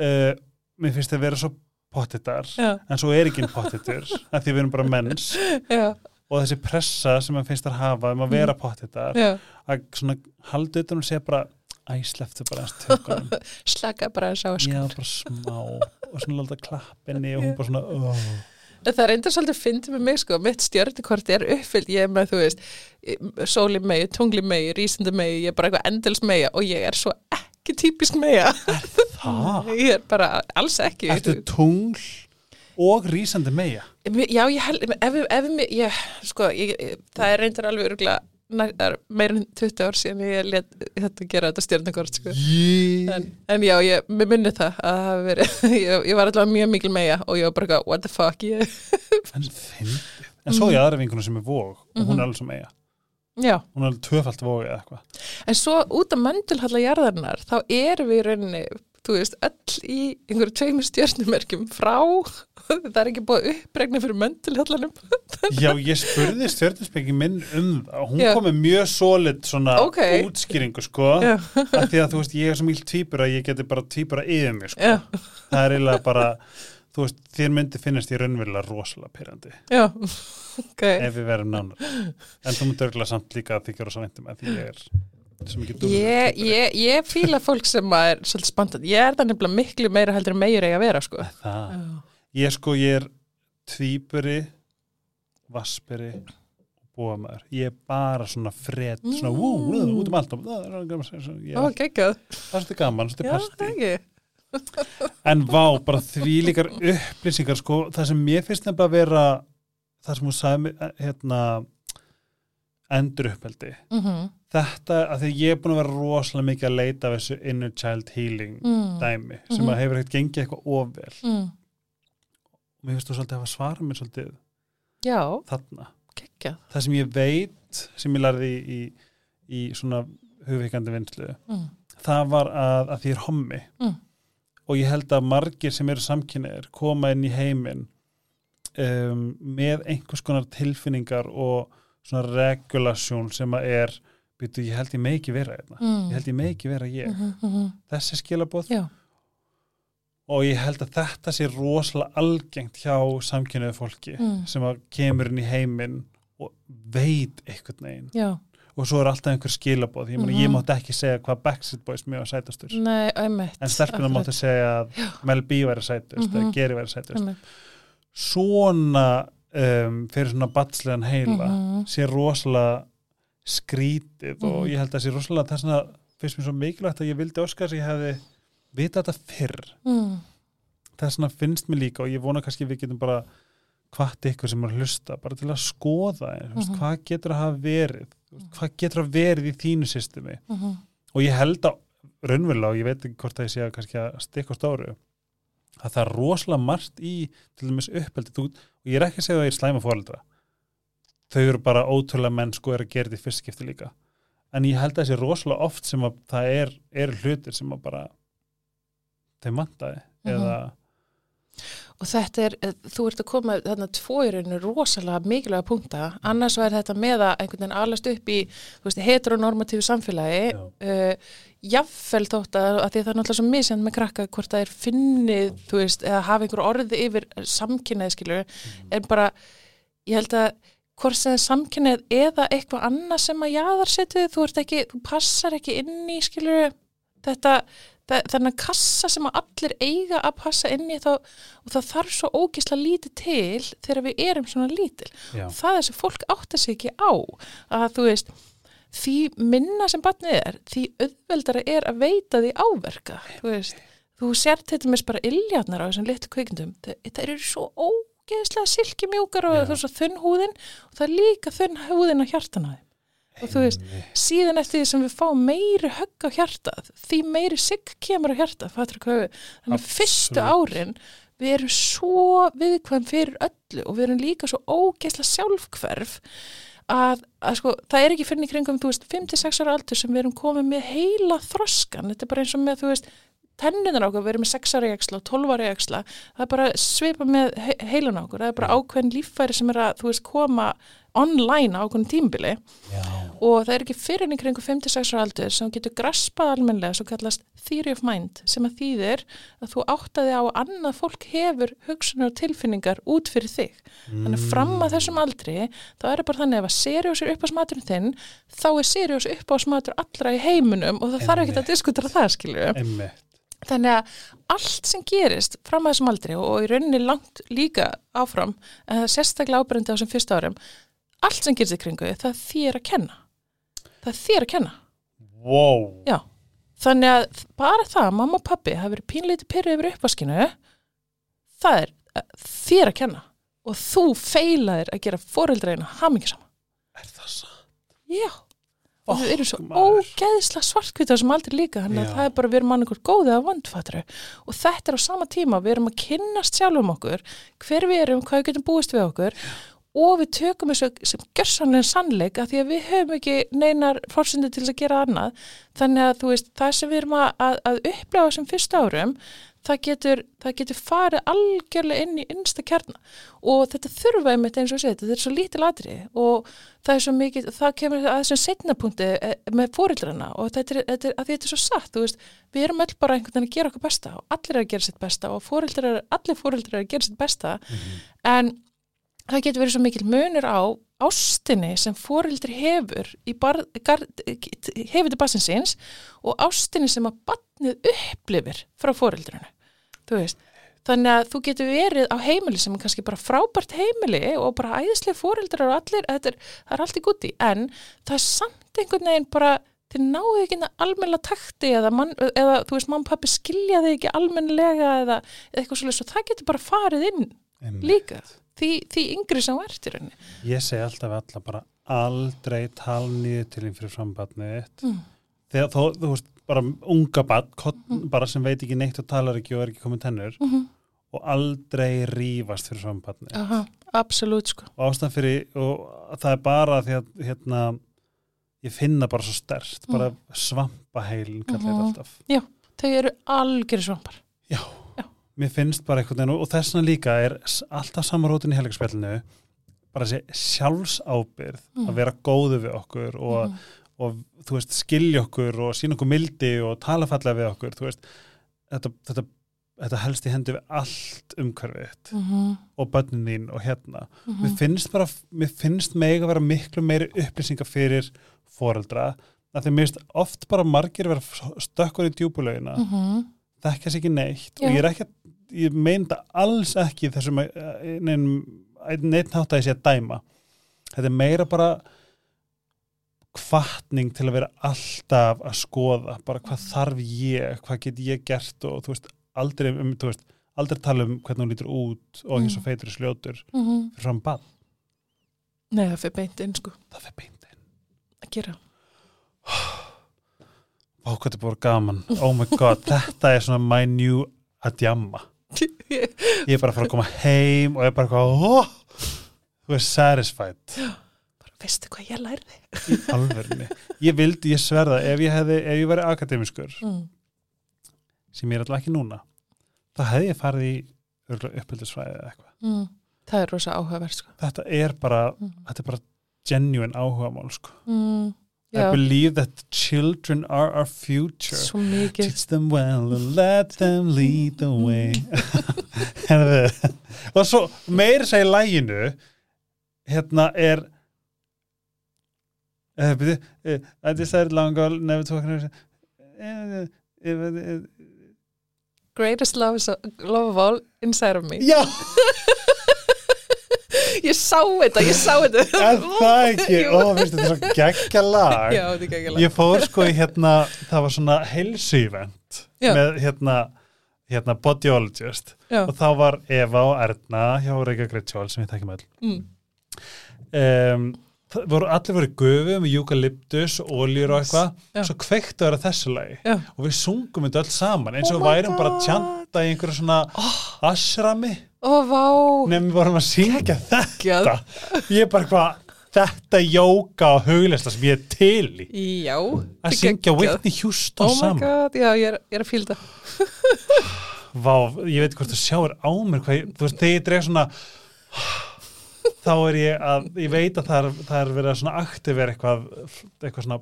uh, mér finnst það vera svo pottitar Já, en svo er ekki pottitur af því við erum bara menns. Já, og þessi pressa sem maður finnst að hafa um að vera pottitar já. að svona halda utan og segja bara æsleftu bara hans [laughs] tökunum Slaka bara að sjá sko. já bara smá og svona láta klappinni og hún bara svona oh. Það er enda svolítið fyndið með mig sko, mitt stjörnukort er uppfyllt, ég er með, þú veist, sóli megi, tungli megi, rísindi megi, ég er bara eitthvað endels megi og ég er svo ekki típisk það [laughs] Ég er bara alls ekki. ertu tungl og rísandi meja Já, ég held, ef, ég, sko, ég, það er reyndar alveg örgulega meira en 20 ár síðan ég let þetta gera þetta stjörnukort, sko. En, en já, ég, minni það að það hafi verið, [laughs] ég, ég var allavega mjög mikil meja og ég var bara eitthvað, what the fuck, ég, en en svo ég aðra vinkuna sem er vóg og hún er alveg sem meja já. hún er alveg tvöfalt vóg eða eitthvað. En svo út af möndulhalla jarðarinnar, þá erum við rauninni, þú veist, öll í einhverju tveimur stjörnumerkjum frá, það er ekki búið að uppregna fyrir möndulhallanum. Já, ég spurði stjörnusbyggi minn um það hún Já. kom með mjög solid svona Ok. útskýringu sko af því að þú veist, ég er svo mjög tvíbur að ég geti bara tvíbura yfir mig sko já, það er eiginlega bara, þú veist, þér myndi finnast ég raunverulega rosalega pyrrandi já, ok. ef við verum nánar en þú myndi örgulega samt líka að þykja rosa væntum að því ég er svo Ég, ég, ég fíla fólk sem er svolítið spantant. Ég er það nefnilega miklu meira heldur en meir eiga að vera, sko. Já. ég sko, ég er tvíburi vasperi og búamæður ég er bara svona fred svona Mm. wú, út um allt það er er- geggjað. það er gaman, það ekki. en vá, bara því líkar upplýsingar sko, það sem mér finnst nefnilega að vera það sem hún sagði mér, hérna endur uppeldi Mm þetta, að því ég er búin að vera rosalega mikið að leita af þessu inner child healing Mm. dæmi, sem Mhm. að hefur ekkert gengið eitthvað ofvel mm. og mér finnst þú svolítið að hafa svarað mér svolítið Já, þarna geggjað. það sem ég veit, sem ég lærði í, í, í svona hugveikandi vinslu Mm. það var að, að því er hommi Mm. og ég held að margir sem eru samkynniðir koma inn í heiminn um, með einhvers konar tilfinningar og svona regulasjón sem að er býtu, ég held ég með ekki vera hérna Mm. ég held ég með ekki vera ég Mhm, mhm. þessi skilabóð Já. og ég held að þetta sé rosalega algengt hjá samkynniðu fólki Mm. sem að kemur inn í heiminn og veit einhvern veginn já, og svo er alltaf einhver skilabóð ég, mm Mhm. ég mátti ekki segja hvað Backstreet Boys mjög var sætastur nei, en stelpuna mátti segja að Mel B væri sætust Mhm. eða Geri væri sætust svona um, fyrir svona batslegan heila Mhm. sé rosalega skrítið og Mhm. ég held að sé rosalega þess að finnst mér svo mikilvægt að ég vildi óskast að ég hefði vita þetta fyrr Mm. þess vegna finnst mér líka og ég vona kannski við getum bara hvart ykkur sem er að hlusta bara til að skoða mm Mhm. hvað getur að hafa verið hvað getur að verið í þínu systemi Mhm. og ég held að raunverulega og ég veit ekki hvort það ég sé að kannski að stikka stóru að það er rosalega margt í til dæmis uppeldi. Þú, og ég er ekki að segja að ég er slæma fóreldra þau eru bara ótrúlega menn sko er að gera þetta í fyrst skipti líka. En ég held að þessi rosalega oft sem að það er, er hlutir sem að bara þeim vantaði. Mhm. eða og þetta er, eh, þú ert að koma þarna tvo í rauninu rosalega mikilvæga punkta. Annars var þetta með að einhvern veginn alast upp í þú veist, heteronormatífu samfélagi. Uh, jafnvel þótt að, að því það er náttúrulega svo misjand með krakka hvort það er finnið, þú veist, eða hafa einhver orði yfir samkynnið, skilur en bara, ég held að hvort sem samkynnið eða eitthvað annað sem að jaðarsetið, þú ert ekki þú passar ekki inn í, skilur þetta, þennan kassa sem að allir eiga að passa inn í þá, og það þarf svo ógisla lítið til þegar við erum svona lítil. Já, það er sem fólk átta sig ekki á að þú veist því minna sem barnið er því auðveldara er að veita því áverka þú veist, þú sért þetta með bara illjarnar á þessum litlu kvikindum. Það eru svo ógeðslega silki mjúkar og það er svo þunn húðin og það er líka þunn húðin á hjartana þeim og þú veist, síðan eftir því sem við fáum meiri högg á hjartað, því meiri sigg kemur á hjartað, þannig að fyrstu árin við erum svo viðkvæm fyrir öllu og við erum líka svo ógeðslega sjálfhverf að, að sko, það er ekki fyrir í kringum, þú veist, 5-6 ára aldur sem við erum komið með heila þroskan, þetta er bara eins og með, þú veist, tennunar okkur, við erum með 6 ára eksla og 12 ára eksla, það er bara svipa með he heilan okkur, það er bara ákveðin líffæri sem er að, þú veist, koma online á ákveðin tímbili já, og það er ekki fyrir í kringu 56 ára aldur sem getur graspað almennilega svo kallast theory of mind sem að þýðir að þú áttaði á að annað fólk hefur hugsunar og tilfinningar út fyrir þig. Þannig að fram að þessum aldri þá er það bara þannig að ef að seriós er upp á smaturinn þinn þá er seriós upp á smatur allra í heiminum og það þarf ekki að diskutera það skilju. einmitt. Þannig að allt sem gerist fram að þessum aldri og í rauninni langt líka áfram er sérstaklega ábrendi á þessum fyrsta árum allt sem gerist í kringu það þér að kenna. Það þér að kenna. wow, Já. Þannig að bara það, mamma og pappi hafi verið pínleiti pyrru yfir uppvaskinu það er eh, þér að kenna og þú feilaðir að gera foreldreina hamingisama. er það svo Já. Og þau eru svo maður. ógeðslega svartkvita sem aldrei líka, þannig að Já. það er bara við erum annað góðið að vandfatru og þetta er á sama tíma, við erum að kynnast sjálfum okkur, hver við erum, hvað við getum búist við okkur og við tökum þessu sem gjörsanlega sannleik að því að við höfum ekki neinar fórsundu til að gera annað. Þannig að þú veist, það sem við erum að, að, upplega þessum fyrstu árum það getur, það getur farið algjörlega inn í innsta kjarna. Og þetta þurfa einmitt eins og sé þetta er svo lítil aðri og það er svo mikið, það kemur að þessum setnapunkti með fóreldrana og þetta er, þetta er, að þetta er svo satt, þú veist við erum öll bara einhvern veginn að gera okkur besta og allir er að gera sitt besta og fóreldrar, allir fóreldrar er að gera sitt besta. En það getur verið svo mikil munur á ástinni sem fóreldri hefur í bar, gar, hefur til bassin síns og ástinni sem að batnið upplifir frá veist Þannig að þú getur verið á heimili sem er kannski bara frábært heimili og bara æðislega fóreldrar og allir, er, það er allt í gutti, en það er samt einhvern veginn bara, þið náðu ekki almennilega takti eða, man, eða þú veist, og pappi skilja þig ekki almennilega eða, eða eitthvað svolítið, svo það getur bara farið inn Einmitt. líka, því, því yngri sem ert í rauninni. Ég segi alltaf alla bara aldrei tala niður til þín fyrir frambarnið þitt. Mm. Þegar þó, þú veist, bara unga barn, bara sem veit ekki neitt og talar ekki og er ekki komið tennur Mm -hmm. og aldrei rífast fyrir frambarnið. Aha, absolutt sko. Og ástæðan fyrir, og það er bara því að, hérna, ég finna bara svo stert, bara svampaheilin, kallar þetta alltaf. Þau eru algjörði svampar. Já, mér finnst bara einhvern veginn og þess vegna líka er alltaf samarótin í helgarspjallinu bara þessi sjálfsábyrð Mm. að vera góðu við okkur og, Mhm. og þú veist, skilja okkur og sína okkur mildi og tala fallega við okkur þú veist, þetta, þetta þetta helst í hendi við allt umhverfið mm -hmm. og bönnin þín og hérna Mhm. mér finnst bara, mér finnst meg að vera miklu meiri upplýsingar fyrir foreldra að þeim minnst oft bara margir vera stökkur í djúbulögina Mhm. Þekkja sér ekki neitt Já. og ég er ekki ég meinda alls ekki þessum neitt nátt að ég sé að dæma þetta er meira bara kvartning til að vera alltaf að skoða bara hvað þarf ég, hvað get ég gert og þú veist, aldrei um, þú veist, aldrei tala um hvernig hún lítur út og ekki Mm. svo feitur í sljótur Mhm. fyrir fram bad, Nei, það fyrir beint inn sko það fyrir beint inn að gera [sighs] Vá, hvað þetta búin gaman, oh my god þetta er svona my new að djamma ég er bara að fara að koma heim og ég er bara eitthvað oh, þú er satisfied bara, veistu hvað ég lærði í alverðinni ég vildi, ég sverða, ef ég hefði ef ég væri akademiskur, mm. sem ég er alltaf ekki núna þá hefði ég farið í uppbyldisfræði eða eitthvað, Mm. það er rosa áhugaverð sko þetta er bara mm. þetta er bara genuine áhugamál sko. Mm. I believe that children are our future. Svo mikið. Teach them well and let them lead the way. [laughs] Og svo meira sér í læginu Hérna er uh, byrju, uh, I decided long ago never to walk uh, greatest love, love of all inside of me. Já, [laughs] ég sá þetta, ég sá þetta [laughs] er það ekki. Ó, veistu, þetta er svo geggja lag já, þetta er ekki ekki Ég fór sko í hérna það var svona heilsu-event Já. með hérna hérna bodyologist já. og þá var Eva og Erna hjá Reykjavík Ritual sem við þekkjum öll Mm. um, voru, allir voru gufu með eukalyptus, oljur og eitthvað. Svo kveiktu þeirra þessu lagi. Já. og við sungum þetta öll saman eins og Oh oh my værum bara God. að tjanta í einhverju svona asrami ó, vá. Nefnum við vorum að syngja þetta. Ég er bara hvað þetta jóka og hugleysla sem ég er til í. Já, að syngja. Whitney Houston oh saman. Já, ég er, ég er að það Vá, ég veit hvort þú sjáir á mér hvað ég, þú veist, þegar ég dreg svona þá er ég að ég veit að það er, það er verið að svona aktivera eitthvað, eitthvað svona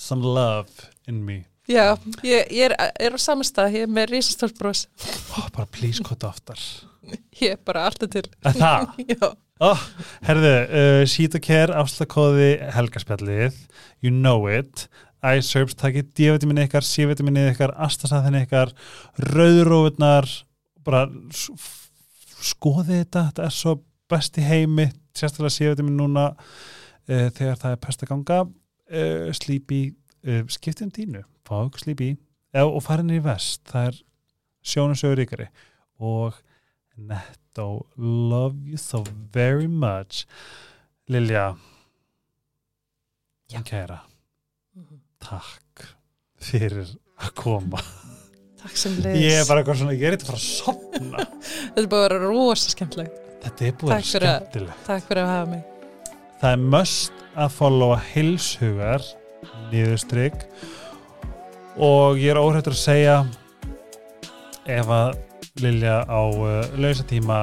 some love in me. Já, ég, ég er, er á samastað ég er með risastórt bros. Oh, bara please hvað oftar ég er bara alltaf til. Það? [laughs] já, Oh, herðu, uh, Sheet og Care afslagkóði helgarspjallið. You know it. iSerbs takið D-vitamin ykkar, C-vitamin ykkar astasaðin ykkar, rauðrófurnar bara s- f- skoðið þetta, þetta er svo best í heimi, sérstaklega C-vitamin núna uh, þegar það er pest að ganga uh, slípi uh, skiptið um dínu, fá okkur slípi og farin í vest, það er sjónasögur ykari og Netto, love you so very much. Lilja. Já. kæra. Takk fyrir að koma. Takk sem leiðis ég er bara eitthvað svona, ég er eitthvað að sopna [laughs] þetta er bara rosa skemmtilegt þetta er að- skemmtilegt. takk fyrir að hafa mig. Það er must að followa heilshugar niðurstrykk og ég er óhættur að segja ef að Lilja á uh, lausatíma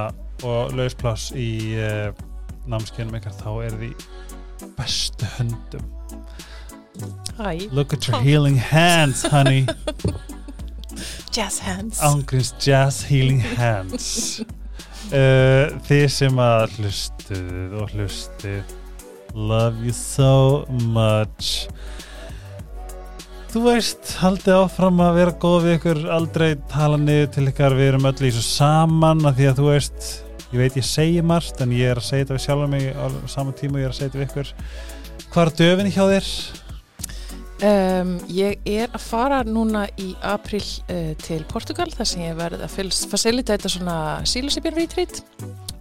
og lauspláss í uh, námskeinum ykkar þá er því bestu höndum. Hæ, look at your healing hands honey. [laughs] Jazz hands. Ángríns Jazz Healing Hands [laughs] uh, Þið sem að hlustuð og hlustuð Love you so much Þú veist, haldið áfram að vera góð við ykkur aldrei tala niður til ykkar við erum öll í svo saman að því að þú veist ég veit ég segi margt en ég er að segja þetta við sjálf mig á saman tíma og ég er að segja þetta við ykkur Hvað er döfinni hjá þér? Um, ég er að fara núna í april uh, til Portugal þar sem ég verð að fylgst facilitata svona sílusipin retreat.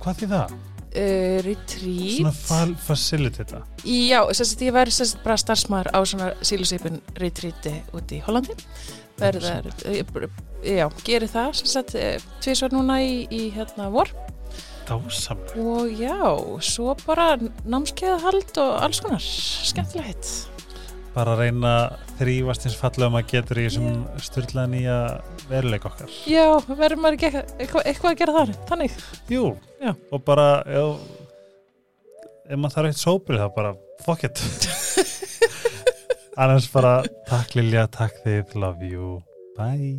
Hvað því það? uh, retreat? Svona fal facilitata Já, sérst, ég verð sérst bara starfsmæður á svona sílusipin retreati út í Hollandi. Verðar, ég- já, geri það sérst, tvisvar núna í, í hérna vor. Dásamlega og já, svo bara námskeiðahald og alls konar. Skemmtilegt bara að reyna að þrýfast eins fallega maður getur í þessum styrla nýja veruleik okkar. Já, verður maður ekki eitthvað, eitthvað, að gera þar, þannig Jú, Já. og bara ef, ef maður þarf eitt sópri þá bara fuck it. [laughs] Annars bara takk Lilja, takk þið, love you, bye.